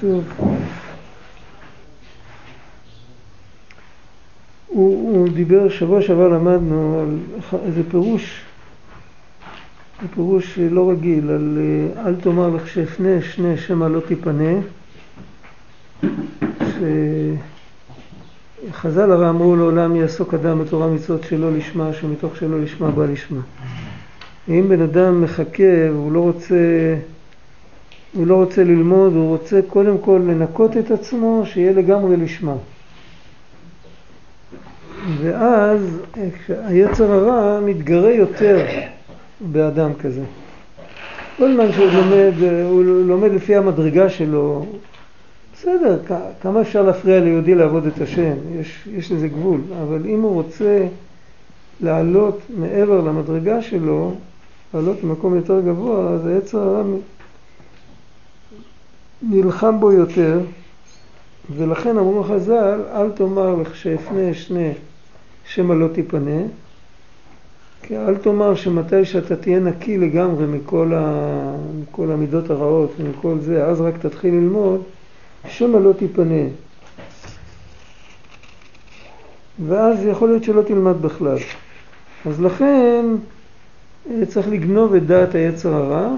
טוב. הוא, הוא דיבר, שבוע שעבר למדנו על איזה פירוש, פירוש לא רגיל, על אל תאמר לך שאפנה שני שמא לא תיפנה, שחז"ל הרי אמרו לעולם יעסוק אדם בתורה מצוות שלא לשמה, שמתוך שלא לשמה בא לשמה. אם בן אדם מחכה והוא לא רוצה, הוא לא רוצה ללמוד, הוא רוצה קודם כל לנקות את עצמו, שיהיה לגמרי לשמה. ואז היצר הרע מתגרה יותר באדם כזה. כל זמן שהוא לומד, הוא לומד לפי המדרגה שלו, בסדר, כמה אפשר להפריע ליהודי לעבוד את השם, יש, יש לזה גבול, אבל אם הוא רוצה לעלות מעבר למדרגה שלו, לעלות למקום יותר גבוה, אז היצר הרע נלחם בו יותר, ולכן אמרו חז"ל, אל תאמר לך שאפנה שני שמא לא תיפנה, כי אל תאמר שמתי שאתה תהיה נקי לגמרי מכל, ה... מכל המידות הרעות ומכל זה, אז רק תתחיל ללמוד, שמא לא תיפנה. ואז יכול להיות שלא תלמד בכלל. אז לכן אה, צריך לגנוב את דעת היצר הרע,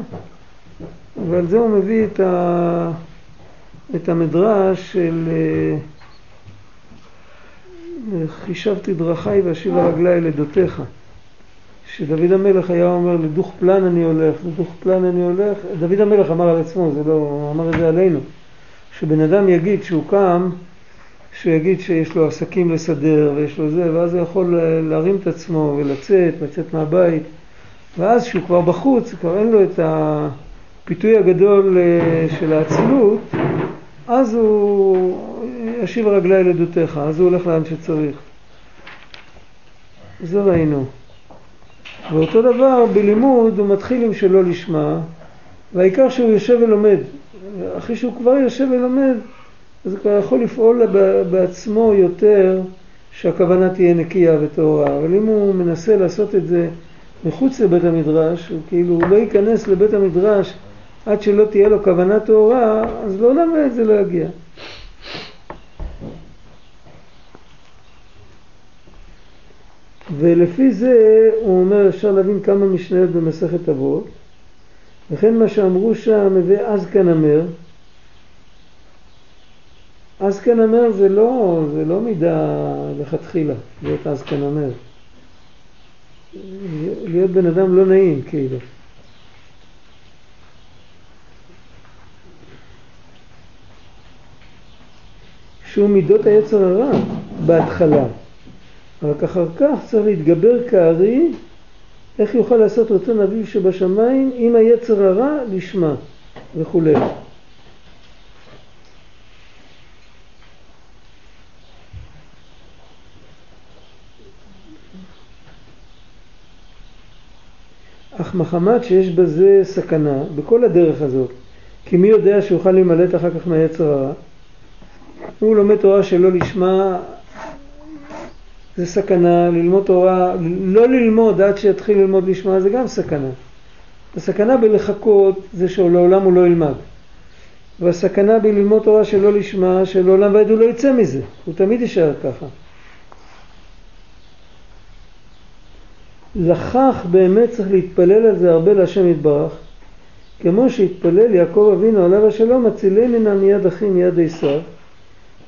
ועל זה הוא מביא את, ה... את המדרש של אה, חישבתי דרכי ואשיב הרגלי אל עדותיך. שדוד המלך היה אומר לדוך פלן אני הולך, לדוך פלן אני הולך, דוד המלך אמר על עצמו, זה לא, הוא אמר את זה עלינו, שבן אדם יגיד שהוא קם, שהוא יגיד שיש לו עסקים לסדר ויש לו זה, ואז הוא יכול להרים את עצמו ולצאת, לצאת מהבית, ואז כשהוא כבר בחוץ, כבר אין לו את הפיתוי הגדול אה, של האצילות, אז הוא ישיב רגלי לדותיך, אז הוא הולך לאן שצריך. זה ראינו. ואותו דבר בלימוד הוא מתחיל עם שלא לשמה, והעיקר שהוא יושב ולומד. אחרי שהוא כבר יושב ולומד, אז הוא כבר יכול לפעול בעצמו יותר שהכוונה תהיה נקייה וטהורה. אבל אם הוא מנסה לעשות את זה מחוץ לבית המדרש, הוא כאילו לא ייכנס לבית המדרש עד שלא תהיה לו כוונה טהורה, אז לעולם זה לא יגיע. ולפי זה הוא אומר אפשר להבין כמה משניות במסכת אבות. וכן מה שאמרו שם אז כאן אמר אז כאן אמר זה לא, זה לא מידה לכתחילה להיות אז כאן אמר להיות בן אדם לא נעים כאילו שהוא מידות היצר הרע בהתחלה רק אחר כך צריך להתגבר כארי איך יוכל לעשות רצון אביו שבשמיים עם היצר הרע לשמה וכולי. אך מחמת שיש בזה סכנה, בכל הדרך הזאת, כי מי יודע שיוכל להימלט אחר כך מהיצר הרע? הוא לומד תורה שלא לשמה זה סכנה, ללמוד תורה, לא ללמוד עד שיתחיל ללמוד לשמה זה גם סכנה. הסכנה בלחכות זה שלעולם הוא לא ילמד. והסכנה בללמוד תורה שלא לשמה, שלעולם ועד הוא לא יצא מזה, הוא תמיד יישאר ככה. לכך באמת צריך להתפלל על זה הרבה להשם יתברך, כמו שהתפלל יעקב אבינו עליו השלום, הצילני נא מיד אחי מיד עשיו,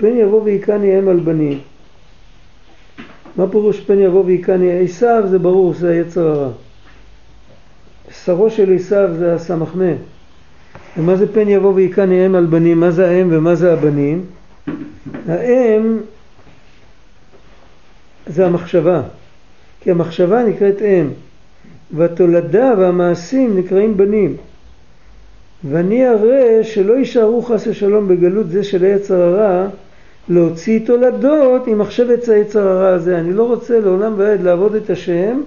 פן יבוא ויכני אם על בנים. מה פירוש פן יבוא ויקני עשיו זה ברור שזה היצר הרע. שרו של עשיו זה הסמ"ם. ומה זה פן יבוא ויקני אם על בנים? מה זה האם ומה זה הבנים? האם זה המחשבה, כי המחשבה נקראת אם, והתולדה והמעשים נקראים בנים. ואני אראה שלא יישארו חס ושלום בגלות זה של היצר הרע להוציא תולדות עם מחשבת היצר הרע הזה. אני לא רוצה לעולם ועד לעבוד את השם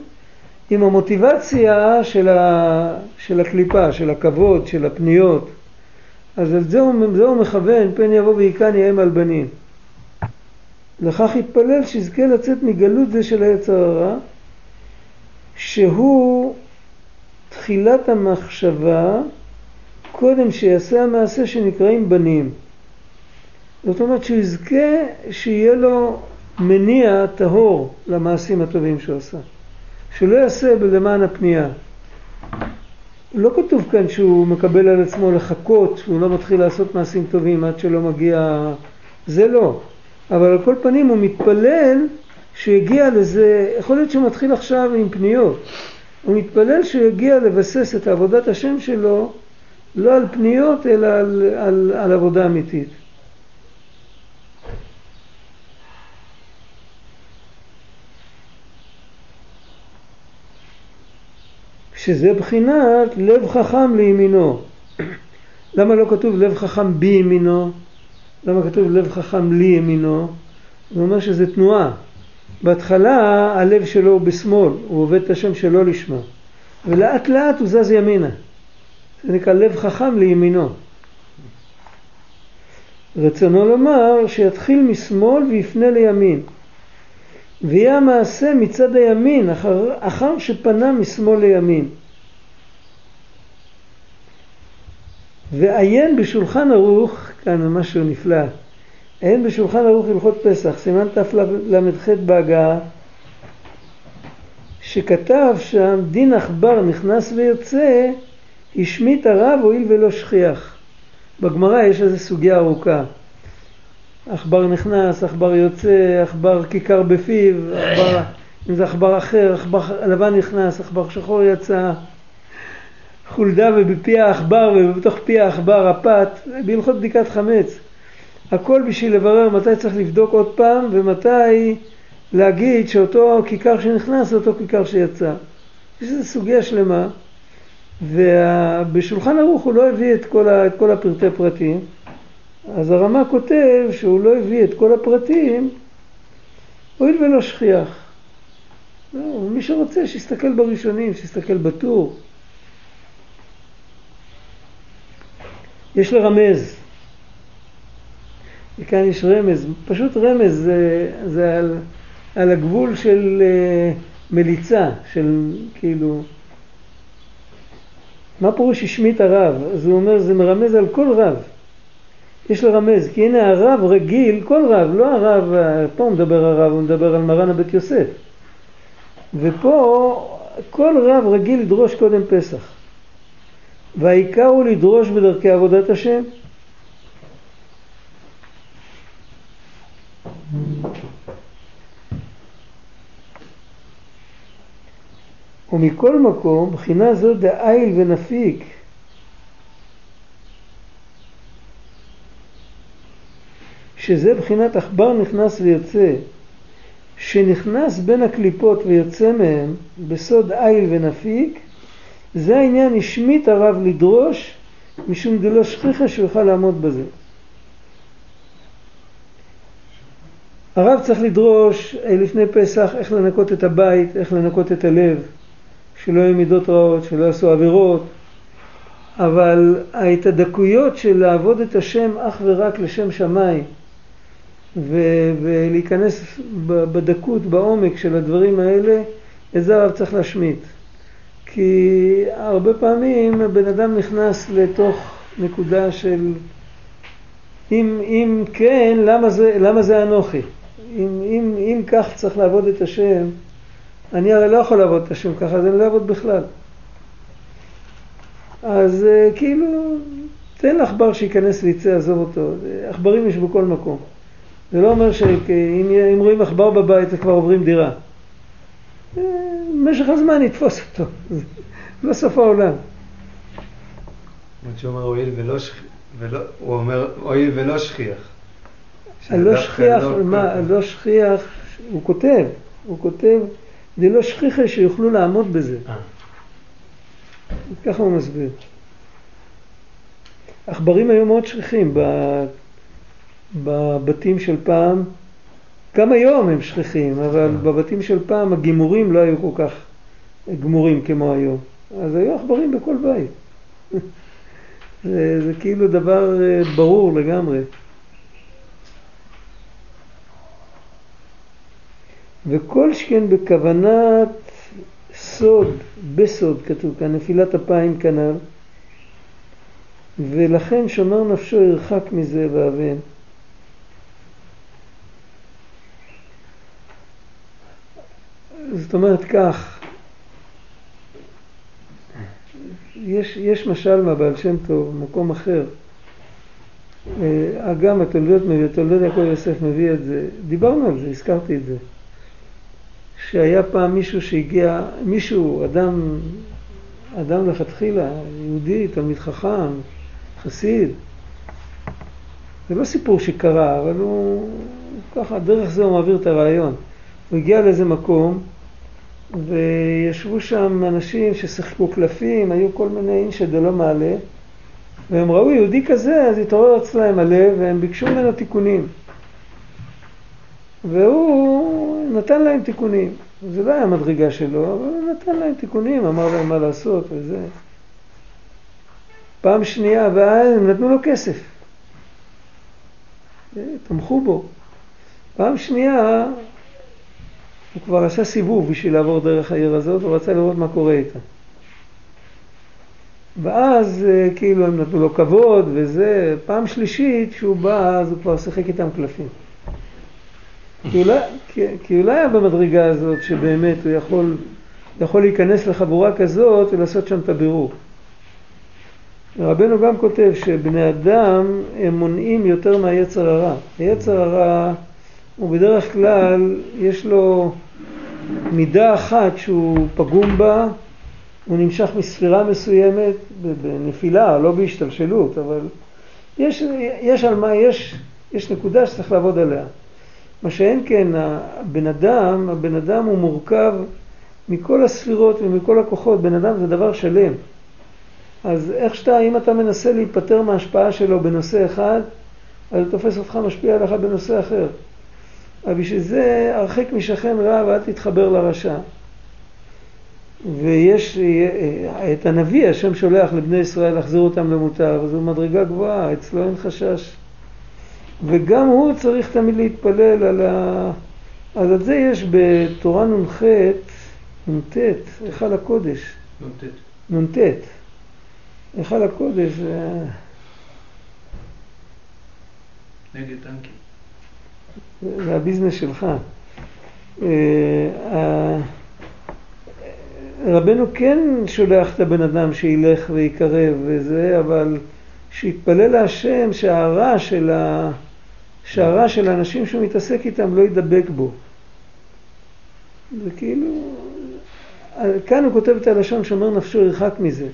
עם המוטיבציה של, ה, של הקליפה, של הכבוד, של הפניות. אז על זה הוא, זה הוא מכוון, פן יבוא ויקני אם על בנים. לכך יתפלל שיזכה לצאת מגלות זה של היצר הרע, שהוא תחילת המחשבה קודם שיעשה המעשה שנקראים בנים. זאת אומרת שהוא יזכה שיהיה לו מניע טהור למעשים הטובים שהוא עשה. שלא יעשה למען הפנייה. לא כתוב כאן שהוא מקבל על עצמו לחכות, שהוא לא מתחיל לעשות מעשים טובים עד שלא מגיע... זה לא. אבל על כל פנים הוא מתפלל שיגיע לזה, יכול להיות שהוא מתחיל עכשיו עם פניות. הוא מתפלל שיגיע לבסס את עבודת השם שלו לא על פניות אלא על, על, על עבודה אמיתית. שזה בחינת לב חכם לימינו. למה לא כתוב לב חכם בימינו? למה כתוב לב חכם לי ימינו? זה אומר שזה תנועה. בהתחלה הלב שלו הוא בשמאל, הוא עובד את השם שלא לשמה. ולאט לאט הוא זז ימינה. זה נקרא לב חכם לימינו. רצונו לומר שיתחיל משמאל ויפנה לימין. ויהיה המעשה מצד הימין אחר, אחר שפנה משמאל לימין. ועיין בשולחן ערוך, כאן משהו נפלא, עיין בשולחן ערוך הלכות פסח, סימן תל"ח בהגעה, שכתב שם דין עכבר נכנס ויוצא, השמיט הרב הואיל ולא שכיח. בגמרא יש איזו סוגיה ארוכה. עכבר נכנס, עכבר יוצא, עכבר כיכר בפיו, עכבר, אם זה עכבר אחר, עכבר לבן נכנס, עכבר שחור יצא, חולדה ובפי העכבר ובתוך פי העכבר הפת, בהלכות בדיקת חמץ. הכל בשביל לברר מתי צריך לבדוק עוד פעם ומתי להגיד שאותו כיכר שנכנס זה אותו כיכר שיצא. יש איזו סוגיה שלמה ובשולחן ערוך הוא לא הביא את כל, ה, את כל הפרטי פרטים אז הרמ"א כותב שהוא לא הביא את כל הפרטים, הואיל ולא שכיח. לא, מי שרוצה שיסתכל בראשונים, שיסתכל בטור. יש לרמז. וכאן יש רמז, פשוט רמז, זה, זה על, על הגבול של uh, מליצה, של כאילו, מה פירוש השמיט הרב? אז הוא אומר, זה מרמז על כל רב. יש לרמז, כי הנה הרב רגיל, כל רב, לא הרב, פה הוא מדבר הרב, הוא מדבר על מרן הבית יוסף. ופה כל רב רגיל לדרוש קודם פסח. והעיקר הוא לדרוש בדרכי עבודת השם. ומכל מקום, בחינה זו דאיל ונפיק שזה בחינת עכבר נכנס ויוצא, שנכנס בין הקליפות ויוצא מהם בסוד איל ונפיק, זה העניין השמיט הרב לדרוש משום דלא שכיחה שהוא יוכל לעמוד בזה. הרב צריך לדרוש אה, לפני פסח איך לנקות את הבית, איך לנקות את הלב, שלא יהיו מידות רעות, שלא יעשו עבירות, אבל את הדקויות של לעבוד את השם אך ורק לשם שמיים, ו- ולהיכנס בדקות, בעומק של הדברים האלה, את הרב צריך להשמיט. כי הרבה פעמים בן אדם נכנס לתוך נקודה של אם, אם כן, למה זה, למה זה אנוכי? אם, אם, אם כך צריך לעבוד את השם, אני הרי לא יכול לעבוד את השם ככה, אז אני לא אעבוד בכלל. אז אה, כאילו, תן לעכבר שייכנס ויצא, עזוב אותו. עכברים יש בכל מקום. זה לא אומר שאם רואים עכבר בבית אז כבר עוברים דירה. במשך הזמן יתפוס אותו, זה לא סוף העולם. שהוא אומר הואיל ולא ולא, הוא אומר הואיל ולא שכיח. הלא שכיח, מה, הלא שכיח, הוא כותב, הוא כותב, זה לא שכיחה שיוכלו לעמוד בזה. אה. ככה הוא מסביר. עכברים היו מאוד שכיחים בבתים של פעם, גם היום הם שכיחים, אבל אה. בבתים של פעם הגימורים לא היו כל כך גמורים כמו היום. אז היו עכברים בכל בית. זה, זה כאילו דבר אה, ברור לגמרי. וכל שכן בכוונת סוד, בסוד כתוב כאן, נפילת אפיים כנ"ל, ולכן שומר נפשו ירחק מזה ואבן. זאת אומרת כך, יש, יש משל מהבעל שם טוב, מקום אחר. אה, גם התולדות מביא, התולדות יעקב יוסף מביא את זה, דיברנו על זה, הזכרתי את זה. שהיה פעם מישהו שהגיע, מישהו, אדם, אדם לכתחילה, יהודי, תלמיד חכם, חסיד. זה לא סיפור שקרה, אבל הוא, ככה, דרך זה הוא מעביר את הרעיון. הוא הגיע לאיזה מקום, וישבו שם אנשים ששיחקו קלפים, היו כל מיני אינשא דלא מעלה, והם ראו יהודי כזה, אז התעורר אצלם הלב, והם ביקשו ממנו תיקונים. והוא נתן להם תיקונים. זה לא היה מדרגה שלו, אבל הוא נתן להם תיקונים, אמר להם מה לעשות וזה. פעם שנייה, ואז הם נתנו לו כסף. תמכו בו. פעם שנייה, הוא כבר עשה סיבוב בשביל לעבור דרך העיר הזאת, הוא רצה לראות מה קורה איתה. ואז אה, כאילו הם נתנו לו כבוד וזה, פעם שלישית כשהוא בא אז הוא כבר שיחק איתם קלפים. כי אולי היה במדרגה הזאת שבאמת הוא יכול, יכול להיכנס לחבורה כזאת ולעשות שם את הבירור. רבנו גם כותב שבני אדם הם מונעים יותר מהיצר הרע. היצר הרע הוא בדרך כלל, יש לו מידה אחת שהוא פגום בה, הוא נמשך מספירה מסוימת, בנפילה, לא בהשתלשלות, אבל יש, יש על מה, יש, יש נקודה שצריך לעבוד עליה. מה שאין כן, הבן אדם, הבן אדם הוא מורכב מכל הספירות ומכל הכוחות, בן אדם זה דבר שלם. אז איך שאתה, אם אתה מנסה להיפטר מההשפעה שלו בנושא אחד, אז הוא תופס אותך משפיע עליך בנושא אחר. אבל בשביל זה הרחק משכן רע ואל תתחבר לרשע. ויש את הנביא, השם שולח לבני ישראל להחזיר אותם למוטב, זו מדרגה גבוהה, אצלו אין חשש. וגם הוא צריך תמיד להתפלל על ה... אז על זה יש בתורה נ"ח, נ"ט, היכל הקודש. נ"ט. נ"ט. היכל הקודש זה... נגד טנקים. זה הביזנס שלך. אה, רבנו כן שולח את הבן אדם שילך ויקרב וזה, אבל שיתפלל להשם שהרע של, ה... שהרע של האנשים שהוא מתעסק איתם לא ידבק בו. זה כאילו, כאן הוא כותב את הלשון שאומר נפשו ירחק מזה.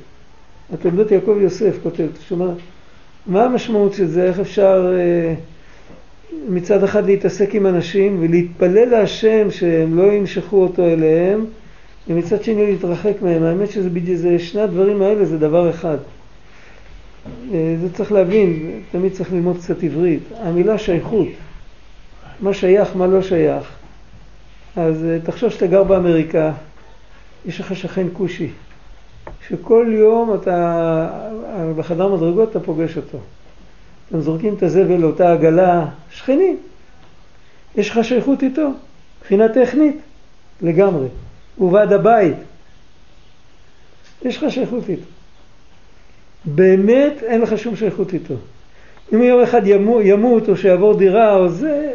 התולדות יעקב יוסף כותב, שאומר, מה המשמעות של זה, איך אפשר אה, מצד אחד להתעסק עם אנשים ולהתפלל להשם שהם לא ימשכו אותו אליהם, ומצד שני להתרחק מהם. האמת שזה בדיוק, זה, שני הדברים האלה זה דבר אחד. אה, זה צריך להבין, תמיד צריך ללמוד קצת עברית. המילה שייכות, מה שייך, מה לא שייך. אז אה, תחשוב שאתה גר באמריקה, יש לך שכן כושי, שכל יום אתה, בחדר מדרגות אתה פוגש אותו. אתם זורקים את הזבל לאותה עגלה, שכנים. יש לך שייכות איתו, מבחינה טכנית, לגמרי. ועד הבית. יש לך שייכות איתו. באמת אין לך שום שייכות איתו. אם יום אחד ימות, ימות או שיעבור דירה או זה,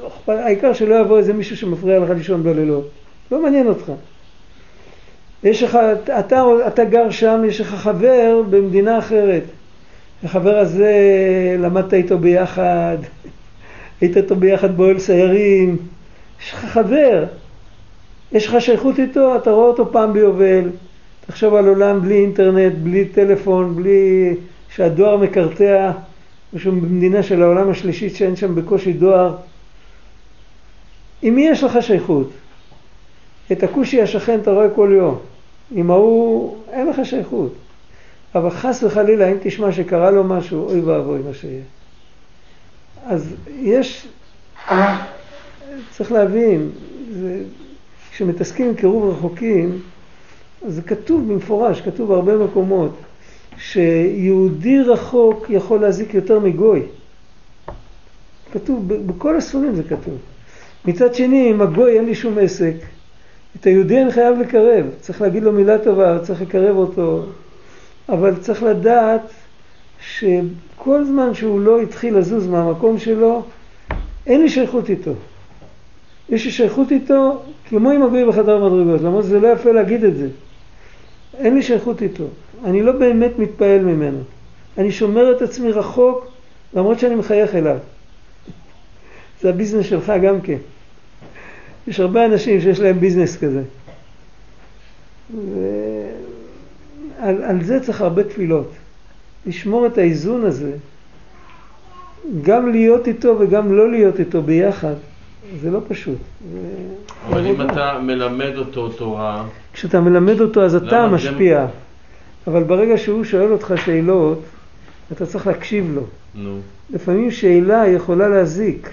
לא העיקר שלא יבוא איזה מישהו שמפריע לך לישון בלילות. לא מעניין אותך. יש לך, אתה, אתה גר שם, יש לך חבר במדינה אחרת. החבר הזה, למדת איתו ביחד, היית איתו ביחד באוהל סיירים, יש לך חבר, יש לך שייכות איתו, אתה רואה אותו פעם ביובל, תחשוב על עולם בלי אינטרנט, בלי טלפון, בלי שהדואר מקרטע, משהו במדינה של העולם השלישית שאין שם בקושי דואר. עם מי יש לך שייכות? את הכושי השכן אתה רואה כל יום. עם ההוא אין לך שייכות. אבל חס וחלילה אם תשמע שקרה לו משהו, אוי ואבוי מה שיהיה. אז יש, צריך להבין, זה, כשמתעסקים עם קירוב רחוקים, זה כתוב במפורש, כתוב בהרבה מקומות, שיהודי רחוק יכול להזיק יותר מגוי. כתוב, בכל הספרים זה כתוב. מצד שני, עם הגוי אין לי שום עסק. את היהודי אני חייב לקרב, צריך להגיד לו מילה טובה, צריך לקרב אותו, אבל צריך לדעת שכל זמן שהוא לא התחיל לזוז מהמקום שלו, אין לי שייכות איתו. יש לי שייכות איתו כמו עם אביי בחדר מדרגות, למרות שזה לא יפה להגיד את זה. אין לי שייכות איתו. אני לא באמת מתפעל ממנו. אני שומר את עצמי רחוק, למרות שאני מחייך אליו. זה הביזנס שלך גם כן. יש הרבה אנשים שיש להם ביזנס כזה. ועל על זה צריך הרבה תפילות. לשמור את האיזון הזה, גם להיות איתו וגם לא להיות איתו ביחד, זה לא פשוט. אבל אם אתה מלמד אותו תורה... כשאתה מלמד אותו אז אתה משפיע. אבל ברגע שהוא שואל אותך שאלות, אתה צריך להקשיב לו. נו. לפעמים שאלה יכולה להזיק.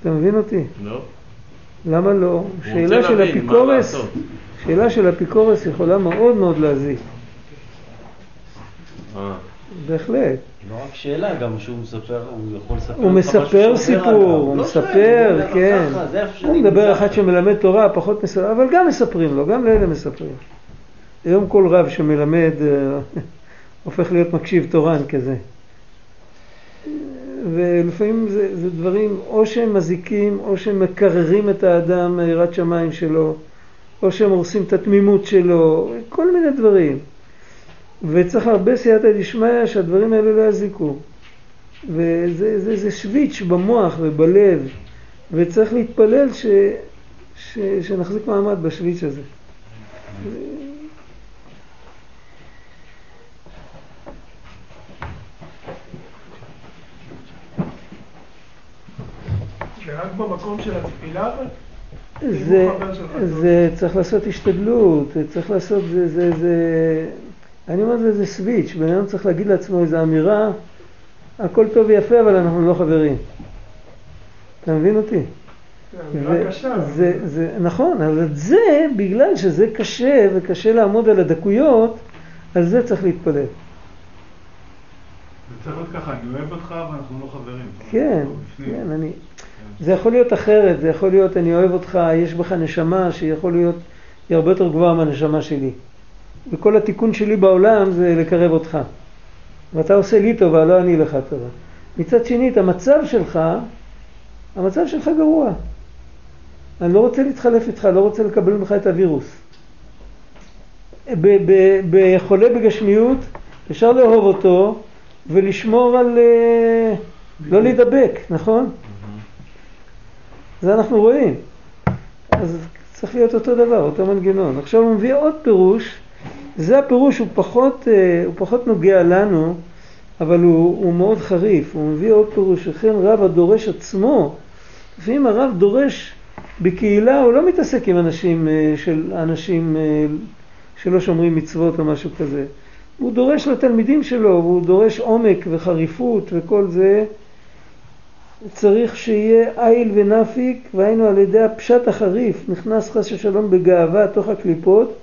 אתה מבין אותי? לא. למה לא? שאלה של אפיקורס, שאלה של אפיקורס יכולה מאוד מאוד להזיק. אה. בהחלט. לא רק שאלה, גם שהוא מספר, הוא יכול לספר הוא מספר סיפור, הוא לא מספר, כן. הוא מדבר אחד שמלמד תורה, פחות מספר, אבל גם מספרים לו, גם לאלה מספרים. היום כל רב שמלמד אה, הופך להיות מקשיב תורן כזה. ולפעמים זה, זה דברים או שהם מזיקים, או שהם מקררים את האדם מיראת שמיים שלו, או שהם הורסים את התמימות שלו, כל מיני דברים. וצריך הרבה סייעתא דשמיא שהדברים האלה לא יזיקו. וזה זה, זה שוויץ' במוח ובלב, וצריך להתפלל ש, ש, שנחזיק מעמד בשוויץ' הזה. רק במקום של התפילה? זה, זה צריך לעשות השתדלות, צריך לעשות, זה, זה, זה, אני אומר זה, זה סוויץ', בן אדם צריך להגיד לעצמו איזו אמירה, הכל טוב ויפה אבל אנחנו לא חברים. אתה מבין אותי? אמירה קשה. זה, זה, נכון, אבל זה, בגלל שזה קשה וקשה לעמוד על הדקויות, על זה צריך להתפלל. זה צריך להיות ככה, אני אוהב אותך ואנחנו לא חברים. כן. כן, אני... זה יכול להיות אחרת, זה יכול להיות אני אוהב אותך, יש בך נשמה שיכול להיות, היא הרבה יותר גבוהה מהנשמה שלי. וכל התיקון שלי בעולם זה לקרב אותך. ואתה עושה לי טובה, לא אני לך טובה. מצד שני, את המצב שלך, המצב שלך גרוע. אני לא רוצה להתחלף איתך, לא רוצה לקבל ממך את הווירוס. בחולה בגשמיות אפשר לאהוב אותו ולשמור על... אה, לא להידבק, נכון? זה אנחנו רואים. אז צריך להיות אותו דבר, אותו מנגנון. עכשיו הוא מביא עוד פירוש, זה הפירוש, הוא פחות, אה, הוא פחות נוגע לנו, אבל הוא, הוא מאוד חריף. הוא מביא עוד פירוש, וכן רב הדורש עצמו, לפעמים הרב דורש בקהילה, הוא לא מתעסק עם אנשים, אה, של, אנשים אה, שלא שומרים מצוות או משהו כזה. הוא דורש לתלמידים שלו, הוא דורש עומק וחריפות וכל זה. צריך שיהיה איל ונפיק, והיינו על ידי הפשט החריף, נכנס חס ושלום בגאווה תוך הקליפות,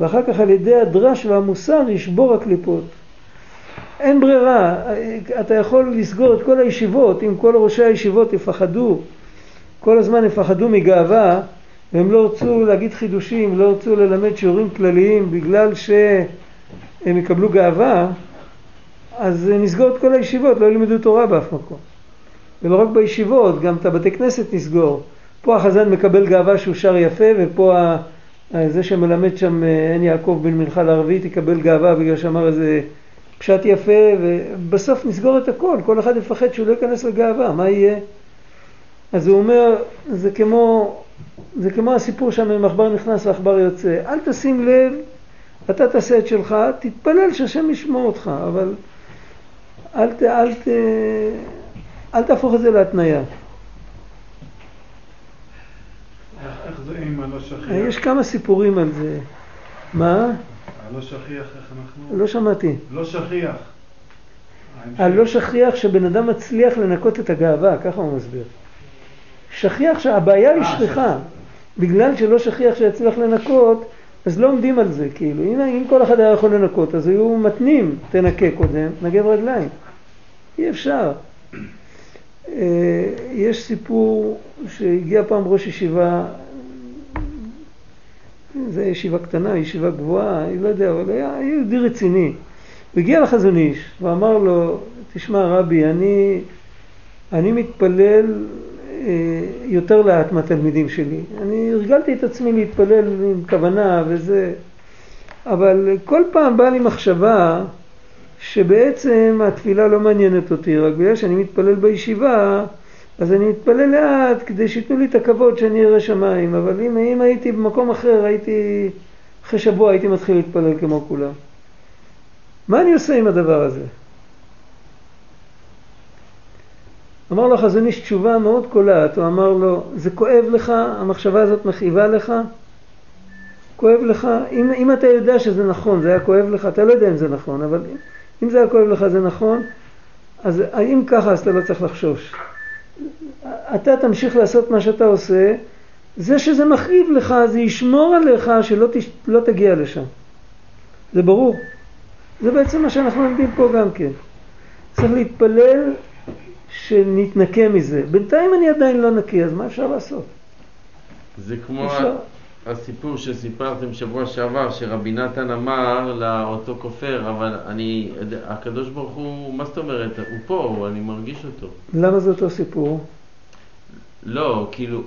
ואחר כך על ידי הדרש והמוסר ישבור הקליפות. אין ברירה, אתה יכול לסגור את כל הישיבות, אם כל ראשי הישיבות יפחדו, כל הזמן יפחדו מגאווה, והם לא ירצו להגיד חידושים, לא ירצו ללמד שיעורים כלליים בגלל שהם יקבלו גאווה, אז נסגור את כל הישיבות, לא ילמדו תורה באף מקום. ולא רק בישיבות, גם את הבתי כנסת נסגור. פה החזן מקבל גאווה שהוא שר יפה, ופה ה... זה שמלמד שם אה, עין יעקב בן מנחה לערבית יקבל גאווה בגלל שאמר איזה פשט יפה, ובסוף נסגור את הכל, כל אחד יפחד שהוא לא ייכנס לגאווה, מה יהיה? אז הוא אומר, זה כמו, זה כמו הסיפור שם עם עכבר נכנס ועכבר יוצא, אל תשים לב, אתה תעשה את שלך, תתפלל שהשם ישמור אותך, אבל אל, ת, אל, ת, אל תהפוך את זה להתניה. איך זה עם הלא שכיח? יש כמה סיפורים על זה. מה? הלא שכיח, איך אנחנו... לא שמעתי. לא שכיח. הלא שכיח שבן אדם מצליח לנקות את הגאווה, ככה הוא מסביר. שכיח שהבעיה היא אה, שכיחה. בגלל שלא שכיח שיצליח לנקות, אז לא עומדים על זה, כאילו. אם, אם כל אחד היה יכול לנקות, אז היו מתנים, תנקה קודם, נגב רגליים. אי אפשר. אה, יש סיפור שהגיע פעם ראש ישיבה, זו ישיבה קטנה, ישיבה גבוהה, אני לא יודע, אבל היה יהודי רציני. הוא הגיע לחזון איש ואמר לו, תשמע רבי, אני, אני מתפלל אה, יותר לאט מהתלמידים שלי. אני הרגלתי את עצמי להתפלל עם כוונה וזה, אבל כל פעם באה לי מחשבה שבעצם התפילה לא מעניינת אותי, רק בגלל שאני מתפלל בישיבה, אז אני מתפלל לאט כדי שייתנו לי את הכבוד שאני אראה שמיים, אבל אם, אם הייתי במקום אחר, הייתי, אחרי שבוע הייתי מתחיל להתפלל כמו כולם. מה אני עושה עם הדבר הזה? אמר לו החזון איש תשובה מאוד קולעת, הוא אמר לו, זה כואב לך, המחשבה הזאת מכאיבה לך? כואב לך, אם, אם אתה יודע שזה נכון, זה היה כואב לך, אתה לא יודע אם זה נכון, אבל אם זה היה כואב לך זה נכון, אז אם ככה אז אתה לא צריך לחשוש. אתה תמשיך לעשות מה שאתה עושה, זה שזה מכאיב לך, זה ישמור עליך שלא תש... לא תגיע לשם. זה ברור. זה בעצם מה שאנחנו לומדים פה גם כן. צריך להתפלל שנתנקה מזה. בינתיים אני עדיין לא נקי, אז מה אפשר לעשות? זה כמו אפשר. הסיפור שסיפרתם שבוע שעבר, שרבי נתן אמר לאותו כופר, אבל אני, הקדוש ברוך הוא, מה זאת אומרת? הוא פה, אני מרגיש אותו. למה זה אותו סיפור? לא, כאילו,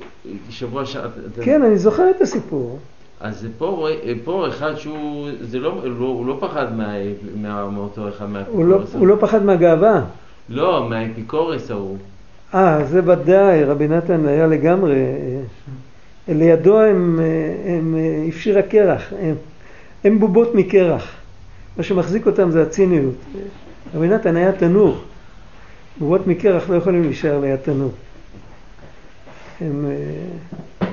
שבוע שעבר... כן, אני זוכר את הסיפור. אז זה פה, פה אחד שהוא, זה לא, לא, הוא לא פחד מה, מה, מאותו אחד הוא לא, מהאפיקורס. הוא לא פחד מהגאווה. לא, מהאפיקורס ההוא. אה, זה ודאי, רבי נתן היה לגמרי, אה, לידו הם, הם אה, הפשיר הקרח, הם, הם בובות מקרח. מה שמחזיק אותם זה הציניות. רבי נתן היה תנור. בובות מקרח לא יכולים להישאר ליד תנור. הם... אה,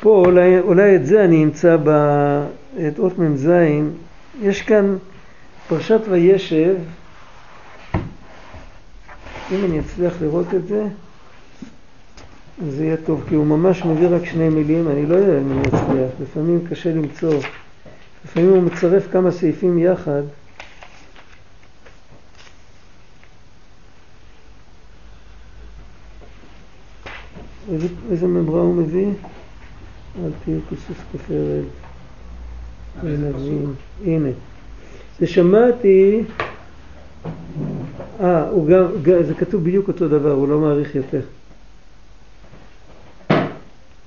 פה אולי, אולי את זה אני אמצא ב... את אות מ"ז, יש כאן פרשת וישב, אם אני אצליח לראות את זה, זה יהיה טוב, כי הוא ממש מביא רק שני מילים, אני לא יודע אם אני אצליח, לפעמים קשה למצוא, לפעמים הוא מצרף כמה סעיפים יחד. איזה, ממרה הוא מביא? תהיו כסוס כפרד, הנה. זה שמעתי, אה, הוא גם, זה כתוב בדיוק אותו דבר, הוא לא מעריך יותר.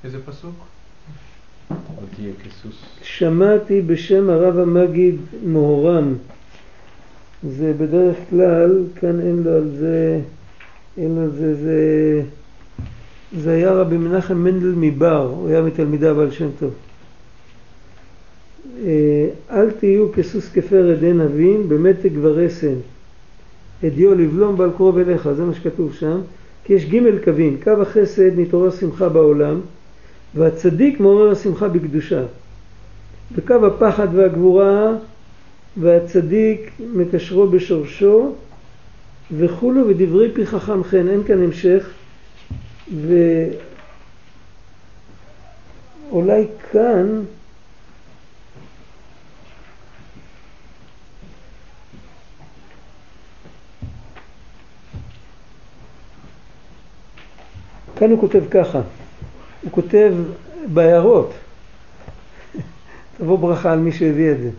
איזה פסוק? שמעתי בשם הרב המגיד מוהר"ם. זה בדרך כלל, כאן אין לו על זה, אין לו על זה, זה, זה היה רבי מנחם מנדל מבר, הוא היה מתלמידי הבעל שם טוב. אה, אל תהיו כסוס כפרד אין אבין במתג ורסן. הדיו לבלום בעל קרוב אליך, זה מה שכתוב שם. כי יש ג' קווים, קו החסד מתעורר שמחה בעולם, והצדיק מעורר השמחה בקדושה. וקו הפחד והגבורה והצדיק מקשרו בשורשו וכולו ודברי פי חכם חן, אין כאן המשך ואולי כאן כאן הוא כותב ככה, הוא כותב בהערות תבוא ברכה על מי שהביא את זה.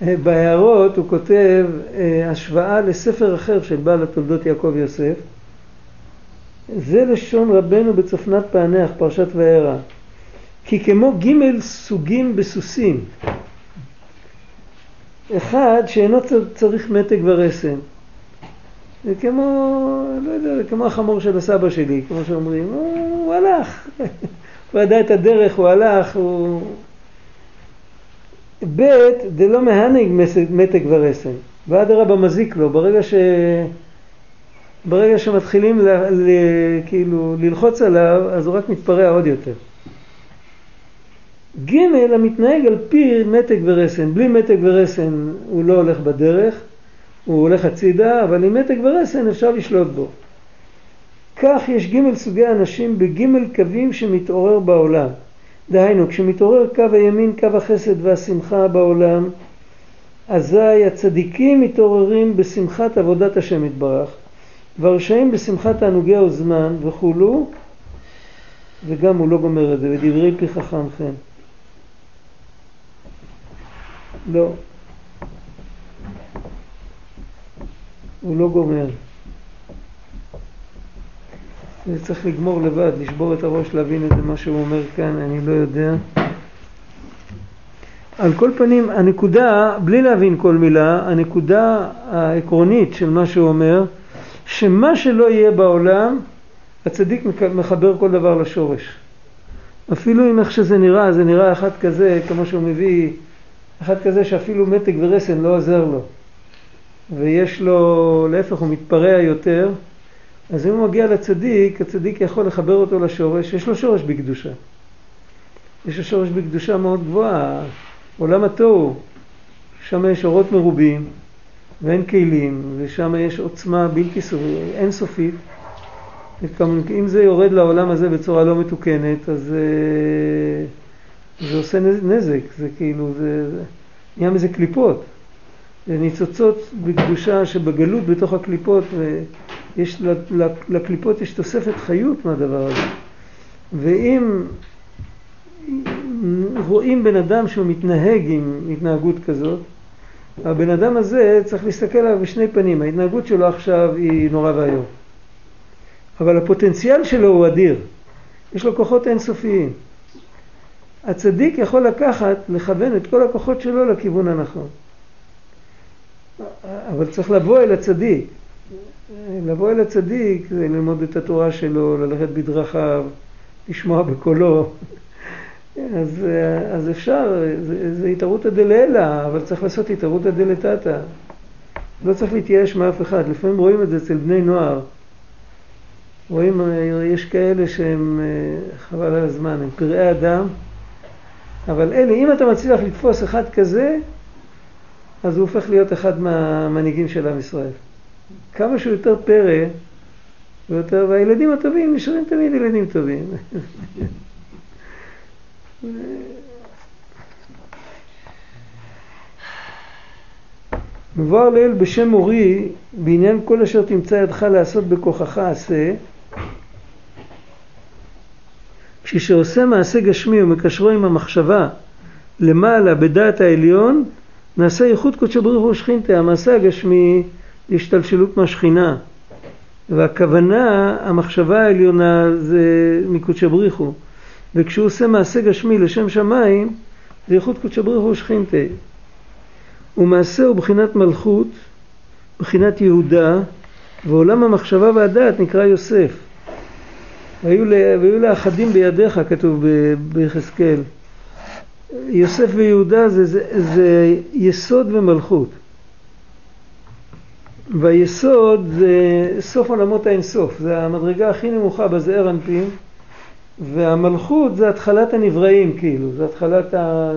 בהערות הוא כותב אה, השוואה לספר אחר של בעל התולדות יעקב יוסף. זה לשון רבנו בצפנת פענח, פרשת וירא. כי כמו ג' סוגים בסוסים, אחד שאינו צריך מתג ורסן. זה כמו, לא יודע, זה כמו החמור של הסבא שלי, כמו שאומרים, הוא, הוא הלך, הוא ידע את הדרך, הוא הלך, הוא... ב' דלא מהנג מתג ורסן, ואדרבה מזיק לו, ברגע ש... ברגע שמתחילים ל... ל... כאילו ללחוץ עליו, אז הוא רק מתפרע עוד יותר. ג' המתנהג על פי מתג ורסן, בלי מתג ורסן הוא לא הולך בדרך, הוא הולך הצידה, אבל עם מתג ורסן אפשר לשלוט בו. כך יש ג' סוגי אנשים בג' קווים שמתעורר בעולם. דהיינו, כשמתעורר קו הימין, קו החסד והשמחה בעולם, אזי הצדיקים מתעוררים בשמחת עבודת השם יתברך, והרשעים בשמחת תענוגי הזמן וכולו, וגם הוא לא גומר את זה, ודברי פי חכם חן. לא. הוא לא גומר. זה צריך לגמור לבד, לשבור את הראש, להבין את מה שהוא אומר כאן, אני לא יודע. על כל פנים, הנקודה, בלי להבין כל מילה, הנקודה העקרונית של מה שהוא אומר, שמה שלא יהיה בעולם, הצדיק מחבר כל דבר לשורש. אפילו אם איך שזה נראה, זה נראה אחד כזה, כמו שהוא מביא, אחד כזה שאפילו מתג ורסן לא עוזר לו. ויש לו, להפך, הוא מתפרע יותר, אז אם הוא מגיע לצדיק, הצדיק יכול לחבר אותו לשורש, יש לו שורש בקדושה. יש לו שורש בקדושה מאוד גבוהה. עולם התוהו, שם יש אורות מרובים ואין כלים, ושם יש עוצמה בלתי אינסופית. אם זה יורד לעולם הזה בצורה לא מתוקנת, אז אה, זה עושה נזק, זה כאילו, זה, זה נהיה מזה קליפות. ניצוצות בקדושה שבגלות בתוך הקליפות, ויש, לקליפות יש תוספת חיות מהדבר הזה. ואם רואים בן אדם שהוא מתנהג עם התנהגות כזאת, הבן אדם הזה צריך להסתכל עליו בשני פנים, ההתנהגות שלו עכשיו היא נורא ואיום. אבל הפוטנציאל שלו הוא אדיר, יש לו כוחות אינסופיים. הצדיק יכול לקחת, לכוון את כל הכוחות שלו לכיוון הנכון. אבל צריך לבוא אל הצדיק. לבוא אל הצדיק זה ללמוד את התורה שלו, ללכת בדרכיו, לשמוע בקולו. אז, אז אפשר, זה, זה התערותא דלעילא, אבל צריך לעשות התערותא דלתתא. לא צריך להתייאש מאף אחד. לפעמים רואים את זה אצל בני נוער. רואים, יש כאלה שהם, חבל על הזמן, הם פראי אדם, אבל אלה, אם אתה מצליח לתפוס אחד כזה, אז הוא הופך להיות אחד מהמנהיגים של עם ישראל. כמה שהוא יותר פרא, ויותר, והילדים הטובים נשארים תמיד ילדים טובים. מבואר לעיל בשם מורי, בעניין כל אשר תמצא ידך לעשות בכוחך עשה, כששעושה מעשה גשמי ומקשרו עם המחשבה למעלה בדעת העליון, נעשה ייחוד קודשו ברוך הוא שכינתה, המעשה הגשמי זה השתלשלות מהשכינה, והכוונה, המחשבה העליונה זה מקודשו בריך הוא. וכשהוא עושה מעשה גשמי לשם שמיים, זה ייחוד קודשא בריך הוא שכינתה. ומעשה הוא בחינת מלכות, בחינת יהודה, ועולם המחשבה והדעת נקרא יוסף. והיו לאחדים בידיך, כתוב ביחזקאל. יוסף ויהודה זה, זה, זה יסוד ומלכות. והיסוד זה סוף עולמות האינסוף, זה המדרגה הכי נמוכה בזעיר אנפין. והמלכות זה התחלת הנבראים כאילו, זה התחלת ה...